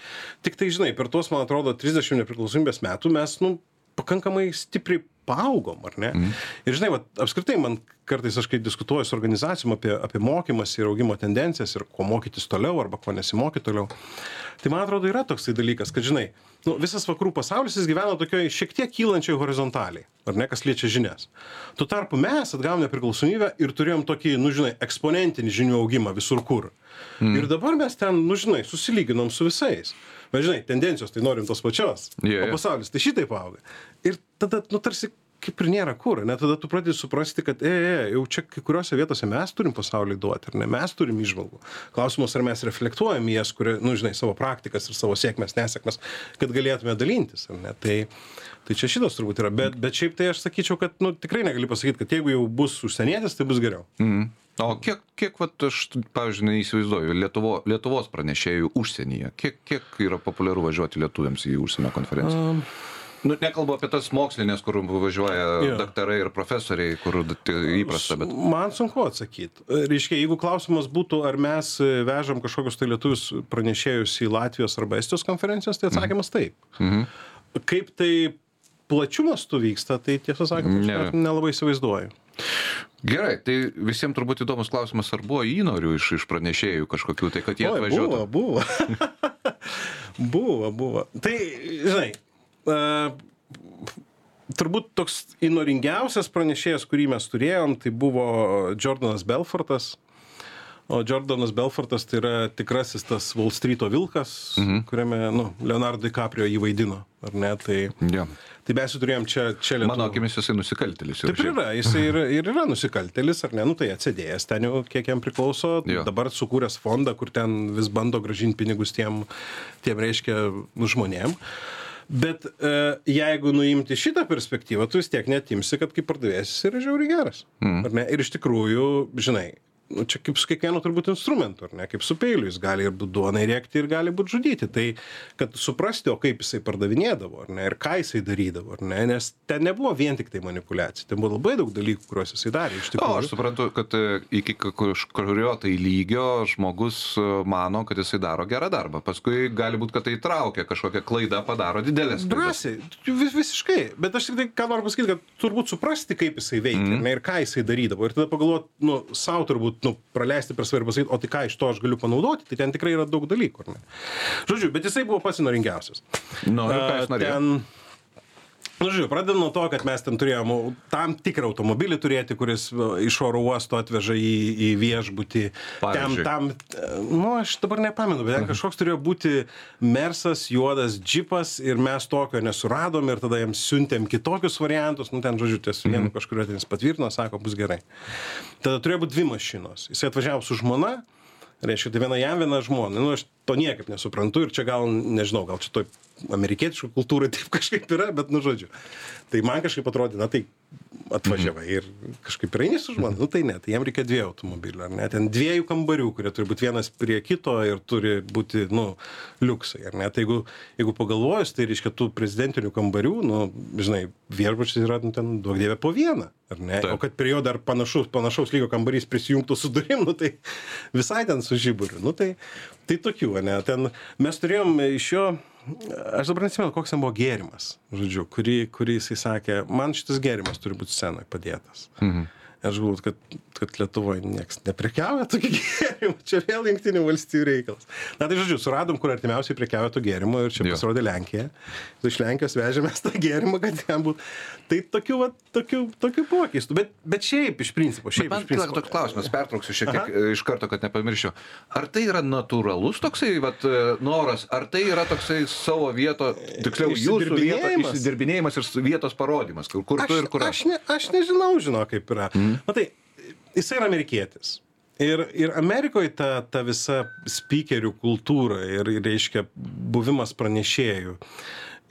[SPEAKER 2] Tik tai, žinai, per tuos, man atrodo, 30 nepriklausomybės metų mes, nu, pakankamai stipriai paaugom, ar ne? Mm. Ir žinai, vat, apskritai man kartais aš kai diskutuoju su organizacijom apie, apie mokymas ir augimo tendencijas ir ko mokytis toliau arba ko nesimokyti toliau, tai man atrodo yra toksai dalykas, kad žinai, nu, visas vakarų pasaulis jis gyvena tokioje šiek tiek kylančioje horizontaliai, ar ne, kas liečia žinias. Tuo tarpu mes atgavome nepriklausomybę ir turėjom tokį, nu žinai, eksponentinį žinių augimą visur kur. Mm. Ir dabar mes ten, nu žinai, susilyginom su visais. Bet žinai, tendencijos tai norim tos pačios.
[SPEAKER 1] Jo, jo.
[SPEAKER 2] O pasaulis tai šitaip auga. Ir tada, nu tarsi kaip ir nėra kur ane tada tu pradedi suprasti kad e e jau čia kai kuriose vietose mes turim pasauliui duoti ar ne? Mes turim įžvalgų. Klausimas ar mes reflektuojam į jas kuria nu žinai savo praktikas ir savo sėkmes nesėkmes kad galėtume dalintis ar ne? Tai tai čia šitas turbūt yra. Bet bet šiaip tai aš sakyčiau kad nu tikrai negali pasakyt kad jeigu jau bus užsienietis tai bus geriau.
[SPEAKER 1] Mhm. O kiek, kiek vat, aš, pavyzdžiui, neįsivaizduoju, Lietuvo, Lietuvos pranešėjų užsienyje, kiek, kiek yra populiaru važiuoti lietuviams į užsienio konferenciją?
[SPEAKER 2] um,
[SPEAKER 1] Nu, nekalbu apie tas mokslinės, kur važiuoja daktarai ir profesoriai, kur tai įprasta, bet...
[SPEAKER 2] Man sunku atsakyti. Reiškia, jeigu klausimas būtų, ar mes e, vežam kažkokius tai lietuvius pranešėjus į Latvijos arba Estijos konferencijas, tai atsakymas taip.
[SPEAKER 1] Mhm.
[SPEAKER 2] Kaip tai plačiu mastu vyksta, tai tiesą sakant, aš nelabai įsivaizduoju.
[SPEAKER 1] Gerai, tai visiems turbūt įdomus klausimas, ar buvo įnorių iš, iš pranešėjų kažkokių, tai kad jie
[SPEAKER 2] Oi,
[SPEAKER 1] atvažiuotų.
[SPEAKER 2] buvo, buvo. buvo, buvo. Tai, žinai, uh, turbūt toks įnoringiausias pranešėjas, kurį mes turėjom, tai buvo Jordanas Belfortas. O Jordanas Belfortas tai yra tikrasis tas Wall Street'o vilkas, mhm. kuriame, nu, Leonardo DiCaprio jį vaidino, ar ne? Tai,
[SPEAKER 1] Ja.
[SPEAKER 2] tai mes jį turėjom čia, čia Lietuvoje.
[SPEAKER 1] Mano akimis jisai nusikaltelis. jau
[SPEAKER 2] Taip ir yra, jisai ir, ir yra nusikaltelis, ar ne, nu tai atsidėjęs ten jau, kiek jam priklauso,
[SPEAKER 1] Jo.
[SPEAKER 2] dabar sukūręs fondą, kur ten vis bando gražinti pinigus tiem, tiem reiškia, žmonėm. Bet e, jeigu nuimti šitą perspektyvą, tu vis tiek netimsi, kad kaip pardavėjas jis yra žiauriai geras. Mm. Ar ne? Ir iš tikrųjų, žinai, nu, čia kaip su kiekvienu turbūt instrumentu, ar ne? Kaip su peiliu, jis gali ir būt duonai rėkti, ir gali būti žudyti. Tai, kad suprasti, o kaip jisai pardavinėdavo, ar ne, ir ką jisai darydavo, ar ne, nes ten nebuvo vien tik tai manipulacija, ten buvo labai daug dalykų, kuriuos jisai darė. Iš
[SPEAKER 1] O,
[SPEAKER 2] tikrųjų.
[SPEAKER 1] aš suprantu, kad e, iki kažkurio tai lygio žmogus e, mano, kad jisai daro gerą darbą. Paskui gali būti, kad tai traukia kažkokią klaidą, padaro didelės.
[SPEAKER 2] Drąsiai, vis, visiškai. Bet aš tik tai, ką noriu pasakyti, kad turbūt suprasti, kaip jisai veikia mm. ne, ir ką jisai darydavo. Ir tada pagalvoti, nu, savo turbūt, nu, praleisti per svarbu pasakyti, o tai ką iš to aš galiu panaudoti, tai ten tikrai yra daug dalykų. Žodžiu, bet jisai buvo pats įnoringiausias.
[SPEAKER 1] Nu, jis norėjo?
[SPEAKER 2] Ten, Nu, žiūrėjau, pradedam nuo to, kad mes ten turėjom tam tikrą automobilį turėti, kuris iš oro uosto atveža į, į viešbutį. Ten, tam, nu, aš dabar nepamenu, bet ten kažkoks turėjo būti mersas, juodas džipas ir mes tokio nesuradom ir tada jiems siuntėm kitokius variantus, nu, ten, žodžiu, ties vienu kažkurio ten jis patvirtino, sako, bus gerai. Tada turėjo būti dvi mašinos. Jis atvažiavo su žmona, reiškia, tai viena jam, viena žmona. Nu, aš to niekaip nesuprantu ir čia gal, nežinau, gal čia toj amerikietiškų kultūrai taip kažkaip yra, bet, nu, žodžiu. Tai man kažkaip atrodė, na tai atvažiavai ir kažkaip ir eini su žmona, nu tai ne, tai jam reikia dviejų automobilių, ar ne, ten dviejų kambarių, kurie turi būti vienas prie kito ir turi būti, nu, liuksai, ar ne, tai jeigu, jeigu pagalvojus, tai reiškia tų prezidentinių kambarių, nu, žinai, viešbučiai yra, nu, ten duok dievė po vieną, ar ne,
[SPEAKER 1] Taip.
[SPEAKER 2] o kad prie jo dar panašus, panašaus lygio kambarys prisijungtų su durim, nu tai visai ten su žiburiu, nu tai, tai tokių, ne, ten mes turėjom iš jo aš dabar neatsimenu, koks ten buvo gėrimas, žodžiu, kurį, kurį jisai sakė, man šitas gėrimas turi būti scenoje padėtas. Mhm. Aš galvoju, kad, kad Lietuvoje niekas neprekiauja tokį gėrimą, čia vėl jungtinių valstybių reikalas. Na tai žodžiu, suradom, kur artimiausiai prekiauja to gėrimo ir čia pasirodė Lenkija. Iš Lenkijos vežėmės tą gėrimą, kad ten būtų. Tai tokių, va, tokių, tokių buvo keistų, bet, bet šiaip iš principo, šiaip
[SPEAKER 1] man kyla toks klausimas, pertrauksiu šiek tiek e, iš karto, kad nepamirščiau. Ar tai yra natūralus toksai vat, e, noras, ar tai yra toksai savo vieto, tiksliau, jūsų vieto
[SPEAKER 2] Išsidirbinėjimas?
[SPEAKER 1] ir vietos parodimas, kur, kur tu ir kur
[SPEAKER 2] aš, ne, aš nežinau, žino, kaip yra. Mm. Matai, jisai yra amerikietis. Ir, ir Amerikoje ta, ta visa speakerių kultūra ir, ir, reiškia, buvimas pranešėjų,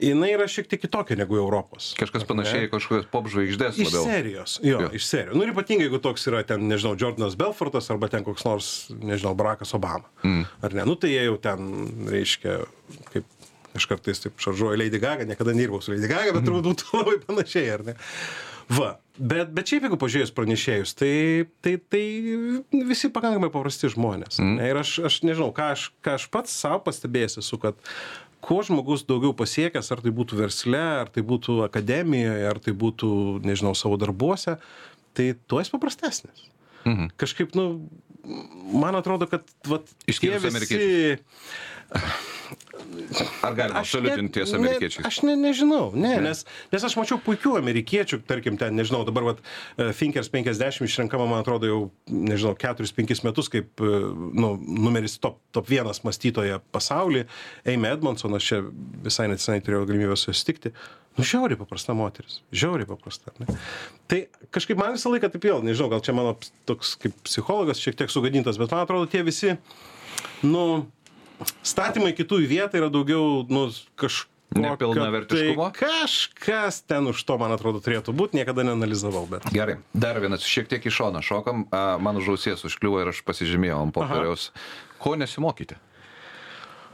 [SPEAKER 2] jinai yra šiek tiek kitokia negu Europos.
[SPEAKER 1] Kažkas panašiai, kažkokias pop žvaigždės
[SPEAKER 2] Iš
[SPEAKER 1] labiau.
[SPEAKER 2] serijos, jo,
[SPEAKER 1] Jo.
[SPEAKER 2] jo, iš serijos. Nu ir ypatingai, jeigu toks yra ten, nežinau, Jordanas Belfortas arba ten koks nors, nežinau, Barackas Obama. Mm. Ar ne? Nu tai jie jau ten, reiškia, kaip aš kartais taip šaržuoju Lady Gaga, niekada nedirbau su Lady Gaga, bet turbūt būtų labai panašiai, ar ne? Va, bet, bet šiaip jeigu pažiūrėjus pranešėjus, tai, tai, tai visi pakankamai paprasti žmonės. Mm. Ir aš, aš nežinau, ką aš, ką aš pats savo pastebėjęs esu, kad kuo žmogus daugiau pasiekęs, ar tai būtų versle, ar tai būtų akademijoje, ar tai būtų, nežinau, savo darbuose, tai tuo jis paprastesnis.
[SPEAKER 1] Mhm.
[SPEAKER 2] Kažkaip, nu, man atrodo, kad vat, tie visi-
[SPEAKER 1] Ar galima absoliutinti ties amerikiečiais?
[SPEAKER 2] Aš ne, nežinau, ne,
[SPEAKER 1] Ne.
[SPEAKER 2] ne. Nes, nes aš mačiau puikių amerikiečių, tarkim, ten, nežinau, dabar vat, e, Finkers 50 išrenkama, man atrodo, jau, nežinau, 4-5 metus kaip e, nu, numeris top, top vienas mąstytoja pasaulyje. Eime Edmondson, aš čia visai nesenai turėjau galimybę susitikti. Nu, žiauriai paprasta moteris. Žiauriai paprasta. Ne? Tai kažkaip man visą laiką taip vėl, nežinau, gal čia mano toks kaip psichologas šiek tiek sugadintas, bet man atrodo, tie visi, nu, statymai kitų į vietą yra daugiau, nu, kažkokio...
[SPEAKER 1] Nepilnavertiškumo?
[SPEAKER 2] Tai kažkas ten už to, man atrodo, turėtų būti, niekada neanalizavau, bet...
[SPEAKER 1] Gerai, dar vienas šiek tiek į šoną šokam, man už ausies užkliuvo ir aš pasižymėjau ant popieriaus. Ko nesimokyti?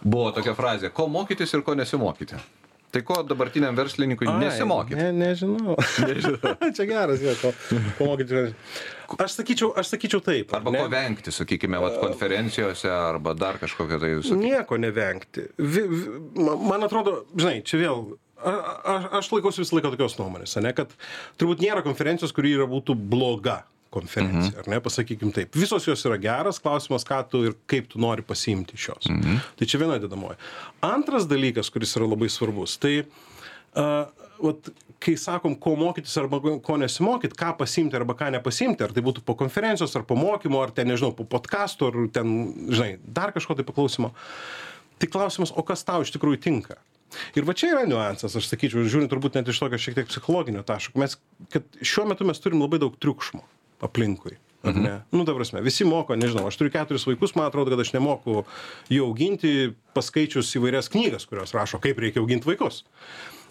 [SPEAKER 1] Buvo tokia frazė, ko mokytis ir ko nesimokyti. Tai ko dabartiniam verslininkui nesimokyti?
[SPEAKER 2] Ne, nežinau. nežinau. Čia geras, jo, ko, ko mokyti. Aš sakyčiau, aš sakyčiau taip.
[SPEAKER 1] Arba
[SPEAKER 2] ne?
[SPEAKER 1] ko vengti, sakykime, vat, konferencijose arba dar kažkokio tai... saky-
[SPEAKER 2] Nieko nevengti. Vi, vi, ma- man atrodo, žinai, čia vėl. a- a- Aš laikausi visą laiką tokios nuomonės, ne, kad turbūt nėra konferencijos, kuri yra būtų bloga konferencija, mhm. ar ne, pasakykim taip. Visos jos yra geras, klausimas, ką tu ir kaip tu nori pasiimti iš jos. Mhm. Tai čia viena dedamoji. Antras dalykas, kuris yra labai svarbus, tai uh, vat, kai sakom, ko mokytis arba ko nesimokyt, ką pasiimti arba ką nepasiimti, ar tai būtų po konferencijos, ar po mokymo, ar ten, nežinau, po podkasto, ar ten, žinai, dar kažko tai paklausimo. Tai klausimas, o kas tau iš tikrųjų tinka? Ir va čia yra niuansas, aš sakyčiau, žiūrint turbūt net iš tokio šiek tiek psichologinio taško, mes, kad šiuo metu mes turim labai daug triukšmo aplinkui. Ar ne? Nu, ta prasme, visi moko, nežinau, aš turiu keturis vaikus, man atrodo, kad aš nemoku jų auginti, paskaičius įvairias knygas, kurios rašo, kaip reikia auginti vaikus.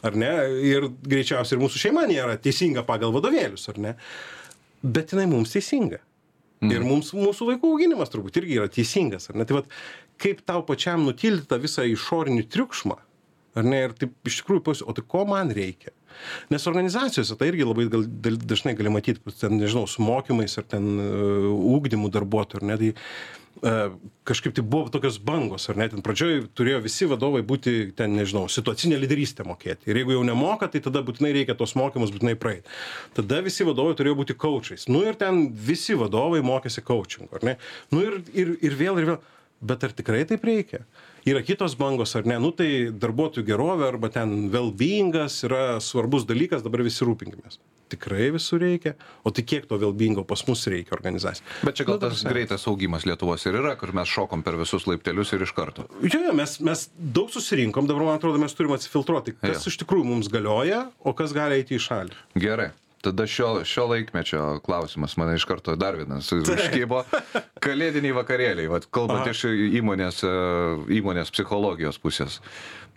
[SPEAKER 2] Ar ne? Ir greičiausiai ir mūsų šeima nėra teisinga pagal vadovėlius, ar ne? Bet jinai mums teisinga. Ir mums, mūsų vaikų auginimas turbūt irgi yra teisingas, ar ne? Tai vat, kaip tau pačiam nutilti tą visą išorinį triukšmą, ar ne? Ir taip iš tikrųjų pasi, o tai ko man reikia? Nes organizacijose tai irgi labai gal, dažnai gali matyti, ten, nežinau, su mokymais ar ten uh, ūkdymų darbuotojų, ar ne? Tai kažkaip tai buvo tokios bangos, ar ne? Ten pradžioj turėjo visi vadovai būti, ten, nežinau, situacinę lyderystę mokėti. Ir jeigu jau nemoka, tai tada būtinai reikia tos mokymus būtinai praeiti. Tada visi vadovai turėjo būti coachais. Nu ir ten visi vadovai mokėsi coaching, ar ne? Nu ir, ir, ir vėl, ir vėl. Bet ar tikrai taip reikia? Yra kitos bangos ar ne? Nu tai darbuotojų gerovė arba ten well-beingas yra svarbus dalykas, dabar visi rūpinkimės. Tikrai visur reikia. O tai kiek to well-beingo pas mus reikia organizacijai?
[SPEAKER 1] Bet čia gal
[SPEAKER 2] Nu, ta
[SPEAKER 1] tas greitas augimas Lietuvos ir yra, kur mes šokom per visus laiptelius ir iš karto.
[SPEAKER 2] Jo, jo, mes, mes daug susirinkom, dabar man atrodo, mes turime atsifiltruoti, kas iš tikrųjų mums galioja, o kas gali eiti į šalį.
[SPEAKER 1] Gerai. Tada šio, šio laikmečio klausimas mane iš karto dar vienas užkybo. Kalėdiniai vakarėliai, vat, kalbant
[SPEAKER 2] Aha.
[SPEAKER 1] iš įmonės, e, įmonės psichologijos pusės.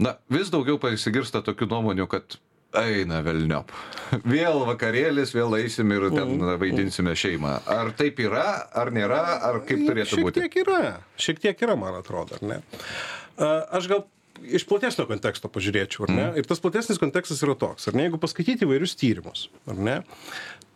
[SPEAKER 1] Na, vis daugiau pasigirsta tokių nuomonių, kad eina velniop. Vėl vakarėlis, vėl eisim ir ten
[SPEAKER 2] Mm,
[SPEAKER 1] vaidinsime šeimą. Ar taip yra, ar nėra, ar kaip turėtų
[SPEAKER 2] šiek
[SPEAKER 1] būti?
[SPEAKER 2] tiek yra, šiek tiek yra, man atrodo, ar ne? A, Aš gal iš platesnio konteksto pažiūrėčiau, ar ne?
[SPEAKER 1] Mhm.
[SPEAKER 2] Ir tas platesnis kontekstas yra toks, ar ne? Jeigu paskaityti įvairius tyrimus, ar ne?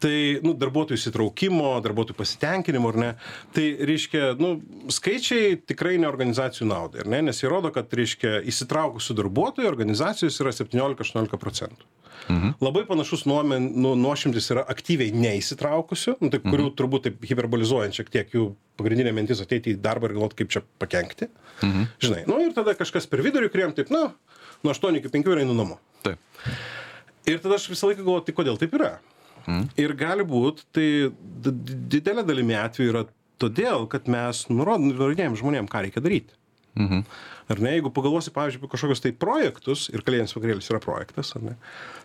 [SPEAKER 2] Tai, nu, darbuotojų įsitraukimo, darbuotojų pasitenkinimo, ar ne? Tai, reiškia, nu, skaičiai tikrai ne organizacijų naudai, ar ne? Nes jie rodo, kad, reiškia, įsitraukusių darbuotojų organizacijos yra 17-18 procentų. Mhm. Labai panašus nuomen, nu, nuošimtis yra aktyviai neįsitraukusių, nu, tai, kurių turbūt taip hiperbolizuojant šiek tiek jų pagrindinė mintis ateiti į darbą ir galvoti, kaip čia pakengti. Mhm. Žinai, nu ir tada kažkas per vidurį, kuriem taip, nu, nuo 8 iki 5 ir einu namo.
[SPEAKER 1] Taip.
[SPEAKER 2] Ir tada aš visą laiką galvoju, tai kodėl taip yra? Mm. Ir gali būt, tai didelė dalimi atveju yra todėl, kad mes nurodinėjom žmonėm, ką reikia daryti.
[SPEAKER 1] Mhm.
[SPEAKER 2] Ar ne, jeigu pagalvosi, pavyzdžiui, apie kažkokius tai projektus, ir kalėdinis vakarėlis yra projektas, ar ne,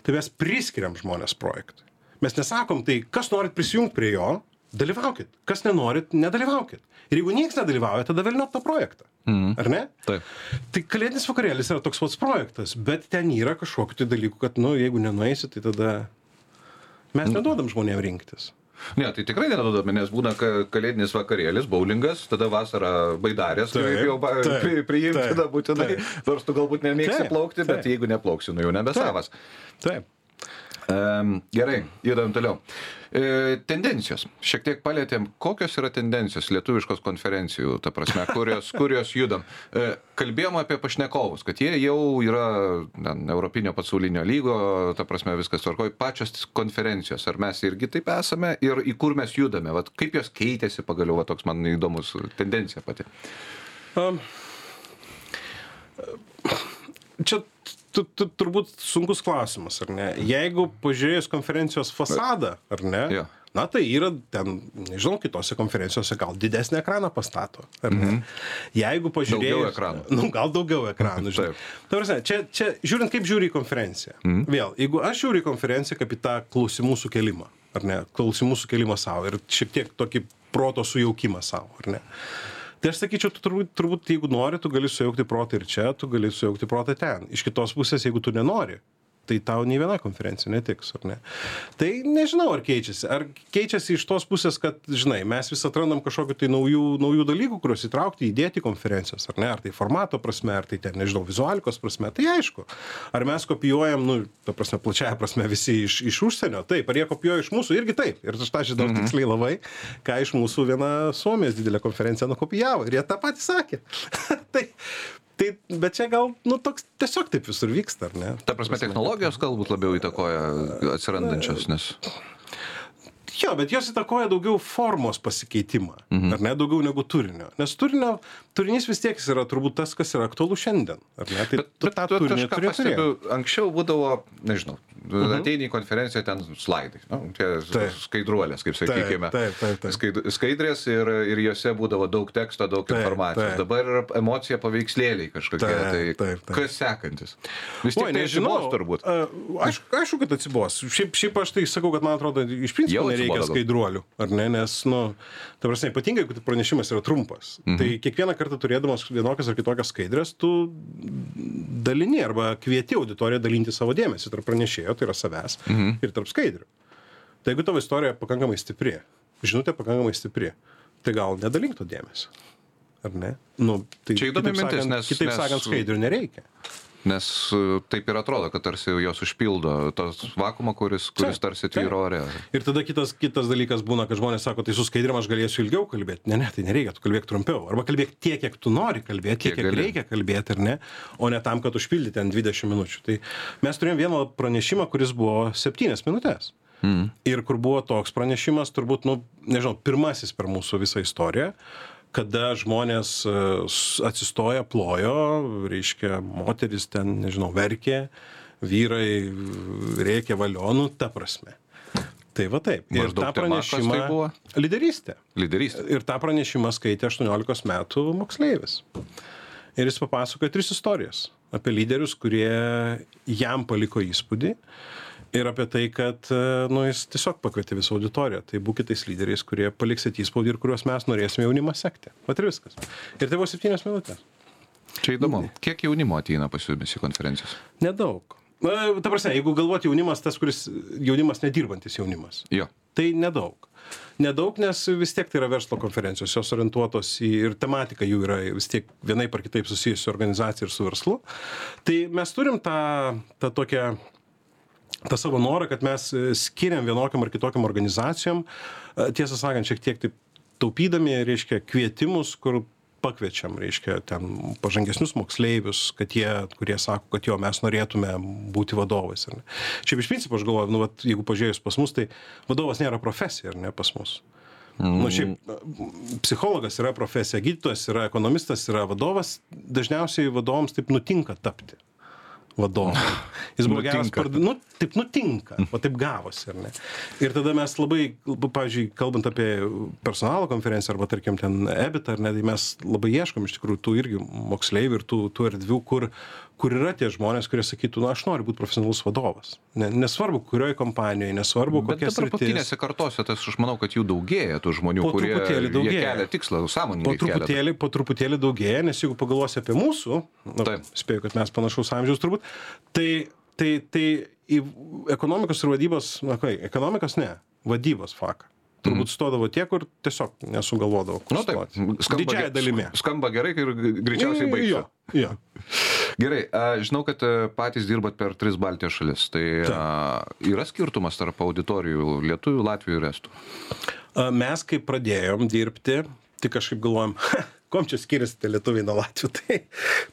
[SPEAKER 2] tai mes priskiriam žmonės projektui. Mes nesakom, tai kas norit prisijungti prie jo, dalyvaukit. Kas nenorit, nedalyvaukit. Ir jeigu niekas nedalyvauja, tada vėliau tą projektą.
[SPEAKER 1] Mhm.
[SPEAKER 2] Ar ne?
[SPEAKER 1] Taip.
[SPEAKER 2] Tai kalėdinis vakarėlis yra toks pats projektas, bet ten yra kažkokiu tai dalyku, kad, nu, jeigu nenueisi, tai tada mes neduodam žmonėm rinktis.
[SPEAKER 1] Ne, tai tikrai neduodame, nes būna ka- kalėdinis vakarėlis, bowlingas, tada vasarą baidarės,
[SPEAKER 2] Taip,
[SPEAKER 1] jau pri- priimti, tada būtinai, nors tu galbūt nemėgsi
[SPEAKER 2] Taip,
[SPEAKER 1] plaukti, bet
[SPEAKER 2] taip.
[SPEAKER 1] jeigu neplauksi, nu jau nebe
[SPEAKER 2] Taip. Taip.
[SPEAKER 1] Gerai, judam toliau. E, tendencijos. Šiek tiek palėtėm, kokios yra tendencijos lietuviškos konferencijų, ta prasme, kurios, kurios judam. E, kalbėjom apie pašnekovus, kad jie jau yra ten, Europinio pasaulinio lygo, ta prasme, viskas tvarkoj. Pačios konferencijos, ar mes irgi taip esame ir į kur mes judame, Vat, kaip jos keitėsi pagaliau, va, toks man įdomus tendencija pati.
[SPEAKER 2] Um, čia tu, tu, turbūt sunkus klausimas, ar ne? Jeigu pažiūrėjus konferencijos fasadą, ar ne? Na tai yra ten nežinau kitose konferencijose gal didesnį ekraną pastato ar ne? Jeigu pažiūrėjus nu gal daugiau ekranų žinai. Ta prasme čia čia žiūrint kaip žiūri į konferenciją. Vėl jeigu aš žiūriu į konferenciją kaip į tą klausimų sukėlimą ar ne? Klausimų sukėlimą sau ir šiek tiek tokį proto sujaukimą sau ar ne tai aš sakyčiau tu turbūt turbūt jeigu nori tu gali sujaukti protą ir čia tu gali sujaukti protą ten. Iš kitos pusės jeigu tu nenori tai tau nei viena konferencija netiks ar ne? Tai nežinau ar keičiasi. Ar keičiasi iš tos pusės kad žinai mes vis atrandam kažkokių tai naujų naujų dalykų kuriuos įtraukti įdėti į konferencijas ar ne? Ar tai formato prasme ar tai ten nežinau vizualikos prasme. Tai aišku ar mes kopijuojam nu ta prasme plačiąja prasme visi iš iš užsienio? Taip ar jie kopijuoja iš mūsų? Irgi taip. Ir aš tą žinau tiksliai labai ką iš mūsų viena suomijos didelė konferencija nukopijavo. Ir jie tą patį sakė. Tai tai bet čia gal nu toks tiesiog taip visur vyksta ar ne?
[SPEAKER 1] Ta prasme, technologijos galbūt labiau įtakoja atsirandančios, nes...
[SPEAKER 2] Jo, bet jos įtakoja daugiau formos pasikeitimą, mhm. ar ne, daugiau negu turinio. Nes turinio, turinys vis tiek jis yra turbūt tas, kas yra aktualu šiandien, ar ne? Tai tu tą
[SPEAKER 1] tu
[SPEAKER 2] turinį turi
[SPEAKER 1] pastebiu, anksčiau būdavo, nežinau,
[SPEAKER 2] Mhm.
[SPEAKER 1] ateini į konferenciją ten slaidai, nu, tie skaidruolės, kaip sakykime. Skaidrės ir, ir juose būdavo daug teksto, daug informacijos. Dabar yra emocija paveikslėliai kažkokie. Tai kas sekantis? Vis
[SPEAKER 2] Oi,
[SPEAKER 1] tai
[SPEAKER 2] nežinau,
[SPEAKER 1] turbūt.
[SPEAKER 2] Aišku, aišku, kad atsibos. Šiaip, šiaip aš tai sakau, kad man atrodo, iš principo nereikia
[SPEAKER 1] gal.
[SPEAKER 2] skaidruolių, ar ne? Nes, nu, ta prasme, ypatingai, jeigu pranešimas yra trumpas. Mhm. Tai kiekvieną kartą turėdamas vienokias ar kitokias skaidrės, tu dalini arba kvieti auditoriją dalinti savo dėmesį tarp pranešėjo, tai yra savęs, mhm. ir tarp skaidrių. Tai jeigu tavo istorija pakankamai stipri, žinutė pakankamai stipri, tai gal nedalink to dėmesio. Ar ne? Nu, tai
[SPEAKER 1] Čia įdomi mintis,
[SPEAKER 2] sakant-
[SPEAKER 1] nes-
[SPEAKER 2] Kitaip
[SPEAKER 1] nes-
[SPEAKER 2] sakant, skaidrių nereikia.
[SPEAKER 1] Nes e, taip ir atrodo, kad tarsi jos užpildo tos vakumą, kuris, kuris tarsi tvyro ore.
[SPEAKER 2] Ir tada kitas, kitas dalykas būna, kad žmonės sako, tai su skaidrėm aš galėsiu ilgiau kalbėti. Ne, ne, tai nereikia, tu kalbėk trumpiau. Arba kalbėk tiek, kiek tu nori kalbėti, tiek,
[SPEAKER 1] Kiek
[SPEAKER 2] reikia kalbėti, ar ne, o ne tam, kad užpildyti ten 20 minučių. Tai mes turėjom vieną pranešimą, kuris buvo 7 minutės. Mm. Ir kur buvo toks pranešimas, turbūt, nu, nežinau, pirmasis per mūsų visą istoriją, kada žmonės e, atsistoja, plojo, reiškia, moteris ten, nežinau, verkė, vyrai rėkė valionų, ta prasme. Tai va taip. Ir
[SPEAKER 1] Maždaug
[SPEAKER 2] tą
[SPEAKER 1] tai
[SPEAKER 2] pranešimą.
[SPEAKER 1] buvo?
[SPEAKER 2] Lyderystė.
[SPEAKER 1] Lyderystė.
[SPEAKER 2] Ir tą pranešimą skaitė 18 metų moksleivis. Ir jis papasakojo tris istorijas apie lyderius, kurie jam paliko įspūdį. Ir apie tai, kad e, nu, jis tiesiog pakvietė visą auditoriją. Tai būkite tais lyderiais, kurie paliksit įspūdį ir kuriuos mes norėsime jaunimą sekti. Vat ir viskas. Ir tai buvo septynios minutės.
[SPEAKER 1] Čia įdomu. Kiek jaunimo ateina pas jumis į konferencijas?
[SPEAKER 2] Nedaug. Na, ta prasme, jeigu galvoti jaunimas, tas, kuris jaunimas nedirbantis jaunimas.
[SPEAKER 1] Jo.
[SPEAKER 2] Tai nedaug. Nedaug, nes vis tiek tai yra verslo konferencijos, jos orientuotos į ir tematika jų yra vis tiek vienaip ar kitaip susijusi su organizacija ir su verslu. Tai mes turim tą, tą tokią tą savo norą, kad mes e, skiriam vienokiam ar kitokiam organizacijom, e, tiesą sakant, šiek tiek taip taupydami, reiškia, kvietimus, kur pakviečiam, reiškia, ten pažangesnius moksleivius, kad jie, kurie sako, kad jo, mes norėtume būti vadovais. Šiaip iš principo aš galvoju, nu, vat, jeigu pažiūrėjus pas mus, tai vadovas nėra profesija, ar ne, pas mus. Mm. Nu, šiaip e, psichologas yra profesija, gydytojas yra ekonomistas, yra vadovas, dažniausiai vadovams taip nutinka tapti vadovu. Jis buvo geras,
[SPEAKER 1] Nutinka.
[SPEAKER 2] parda... nu, taip nutinka, o taip gavosi, ar ne? Ir tada mes labai, pavyzdžiui, kalbant apie personalo konferenciją arba, tarkim, ten EBIT, ar ne, tai mes labai ieškom iš tikrųjų tų irgi moksleivių ir tų, tų erdvių, kur, kur yra tie žmonės, kurie sakytų, na, aš noriu būti profesionalus vadovas. Ne, nesvarbu, kurioje kompanijoje, nesvarbu,
[SPEAKER 1] Bet
[SPEAKER 2] kokia sritis.
[SPEAKER 1] paskutinėse kartose, tas aš manau, kad jų daugėja, tų žmonių,
[SPEAKER 2] Po
[SPEAKER 1] kurie
[SPEAKER 2] truputėlį daugėja.
[SPEAKER 1] kelia tikslą,
[SPEAKER 2] Po
[SPEAKER 1] sąmoningai kelia.
[SPEAKER 2] truputėlį, po truputėlį daugėja, nes jeigu pagalvosi apie mūsų, nu,
[SPEAKER 1] Taip.
[SPEAKER 2] spėju, kad mes panašaus amžiaus turbūt, tai, tai, tai į ekonomikos ir vadybos, na kai, ekonomikos ne, vadybos faką. Turbūt stodavo tie, kur tiesiog nesugalvodavo. kur
[SPEAKER 1] Nu taip, skamba,
[SPEAKER 2] Didžiąją
[SPEAKER 1] ge-
[SPEAKER 2] dalimi.
[SPEAKER 1] skamba gerai ir greičiausiai baigsiu.
[SPEAKER 2] Jo, jo.
[SPEAKER 1] Gerai, a, žinau, kad a, patys dirbat per tris Baltijos šalis. Tai a, yra skirtumas tarp auditorijų lietuvių, latvių ir estų.
[SPEAKER 2] A, Mes, kai pradėjom dirbti, tai kažkaip galvojom, kom čia skiriasi tie lietuviai nuo latvių. Tai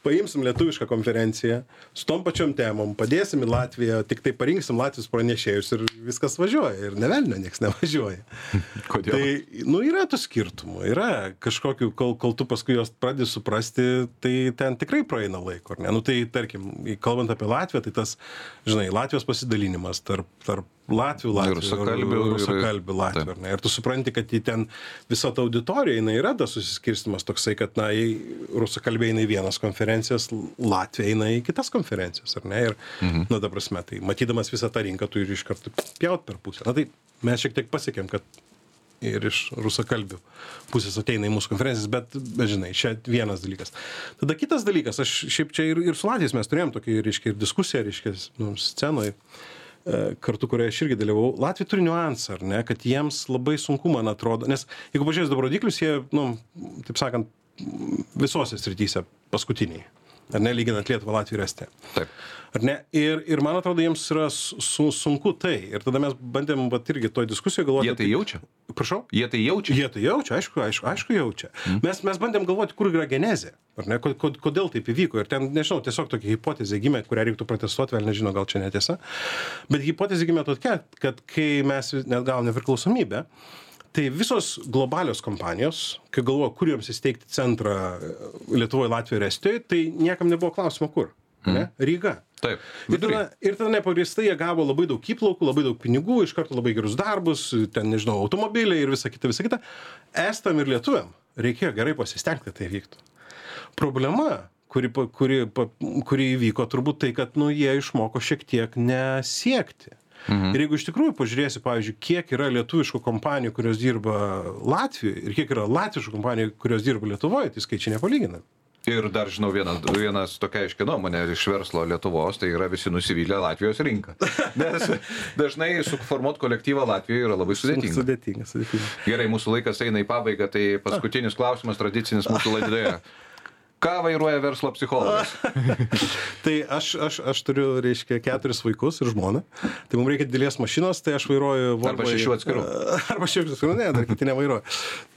[SPEAKER 2] paimsim lietuvišką konferenciją su tom pačiom temom, padėsim į Latviją, tik tai parinksim Latvijos pranešėjus ir viskas važiuoja. Ir nevelnio niekas nevažiuoja.
[SPEAKER 1] Kodėl?
[SPEAKER 2] Tai, nu, yra tų skirtumų, yra kažkokių, kol, kol tu paskui juos pradedi suprasti, tai ten tikrai praeina laiko, ar ne? Nu, tai, tarkim, kalbant apie Latviją, tai tas, žinai, Latvijos pasidalinimas tarp, tarp latvių, latvių,
[SPEAKER 1] rusakalbių,
[SPEAKER 2] rusakalbių latvių. Ar ne? Ir tu supranti, kad į ten visa ta auditorija, jinai yra tas susiskirstimas toksai, kad, na, rusakalbiai eina į vienas konferencijas, Latvija eina į kitas konferencijas, ar ne? Ir, mhm. na, ta prasme, tai matydamas visą tą rinką, tu ir iš karto pjaut per pusę. Na, tai mes šiek tiek pasiekėm, kad ir iš rusakalbių pusės ateina į mūsų konferencijas, bet, bet žinai, čia vienas dalykas. Tada kitas dalykas, aš šiaip čia ir, ir su Latvijais mes turėjom tokį, reiškia, ir diskusiją, reiškia, nu, scenoje kartu, kurioje aš irgi dalyvau, Latvija turi niuansą, ar ne, kad jiems labai sunku, man atrodo, nes jeigu pažiūrės dabar rodiklius, jie, nu, taip sakant, visose srityse paskutiniai ar ne, lyginant Lietuvą, Latviją ir Estiją.
[SPEAKER 1] Taip.
[SPEAKER 2] Ar ne? Ir, ir man atrodo, jiems yra su, sunku tai. Ir tada mes bandėm, bet irgi toj diskusijoje galvoti.
[SPEAKER 1] Jie tai jaučia?
[SPEAKER 2] Prašau?
[SPEAKER 1] Jie tai jaučia?
[SPEAKER 2] Jie tai jaučia, aišku, aišku, aišku jaučia. Mm. Mes, mes bandėm galvoti, kur yra genezė. Ar ne? Kodėl taip įvyko? Ir ten, nežinau, tiesiog tokia hipotezė gimė, kurią reiktų protestuoti, vėl nežinau, gal čia netiesa. Bet hipotezė gimė tokia, kad kai mes net gavome nepriklausomybę, tai visos globalios kompanijos kai galvojo kur joms įsteigti centrą lietuvoj latvijoj ir estijoj tai niekam nebuvo klausimo kur ane
[SPEAKER 1] Mhm.
[SPEAKER 2] ryga.
[SPEAKER 1] Taip.
[SPEAKER 2] ir tada ir tada nepagrįstai jie gavo labai daug įplaukų labai daug pinigų iš karto labai gerus darbus ten nežinau automobiliai ir visa kita visa kita. Estam ir lietuviam reikėjo gerai pasistengt kad tai vyktų. Problema kuri kuri kuri įvyko turbūt tai kad nu jie išmoko šiek tiek nesiekti
[SPEAKER 1] Mhm.
[SPEAKER 2] Ir jeigu iš tikrųjų pažiūrėsi, pavyzdžiui, kiek yra lietuviškų kompanijų, kurios dirba Latvijoje ir kiek yra latviškų kompanijų, kurios dirba Lietuvoje, tai skaičiai nepalyginami.
[SPEAKER 1] Ir dar žinau vienas, vienas tokia aiški nuomonė iš verslo Lietuvos, tai yra visi nusivylę Latvijos rinką. Nes dažnai suformuoti kolektyvą Latvijoje yra labai sudėtinga.
[SPEAKER 2] Sudėtinga, sudėtinga.
[SPEAKER 1] Gerai, mūsų laikas eina į pabaigą, tai paskutinis klausimas tradicinis mūsų laidoje. Ką vairuoja verslo psichologas?
[SPEAKER 2] tai aš, aš, aš turiu, reiškia, keturis vaikus ir žmoną. Tai mums reikia didelės mašinos, tai aš vairuoju Volvo.
[SPEAKER 1] Arba šešių atskirų.
[SPEAKER 2] Arba šešių atskirų, ne, dar kiti nevairuoja.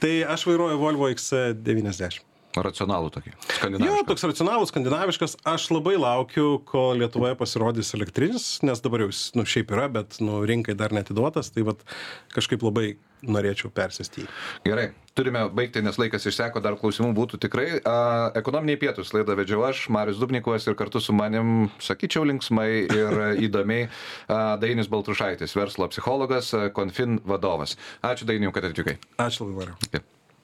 [SPEAKER 2] Tai aš vairuoju Volvo XC90.
[SPEAKER 1] Racionalų tokį.
[SPEAKER 2] Jo, toks racionalus, skandinaviškas. Aš labai laukiu, kol Lietuvoje pasirodys elektrinis, nes dabar jau jis, nu, šiaip yra, bet, nu, rinkai dar netiduotas, tai vat kažkaip labai norėčiau persėsti.
[SPEAKER 1] Gerai, turime baigti, nes laikas išseko, dar klausimų būtų tikrai. A, ekonominiai pietus laidą vedžiau aš, Marius Dubnikovas ir kartu su manim, sakyčiau, linksmai ir įdomiai a, Dainis Baltrušaitis, verslo psichologas, a, Confin vadovas. Ačiū Dainiu, kad atvykai.
[SPEAKER 2] Ačiū labai, Mariu.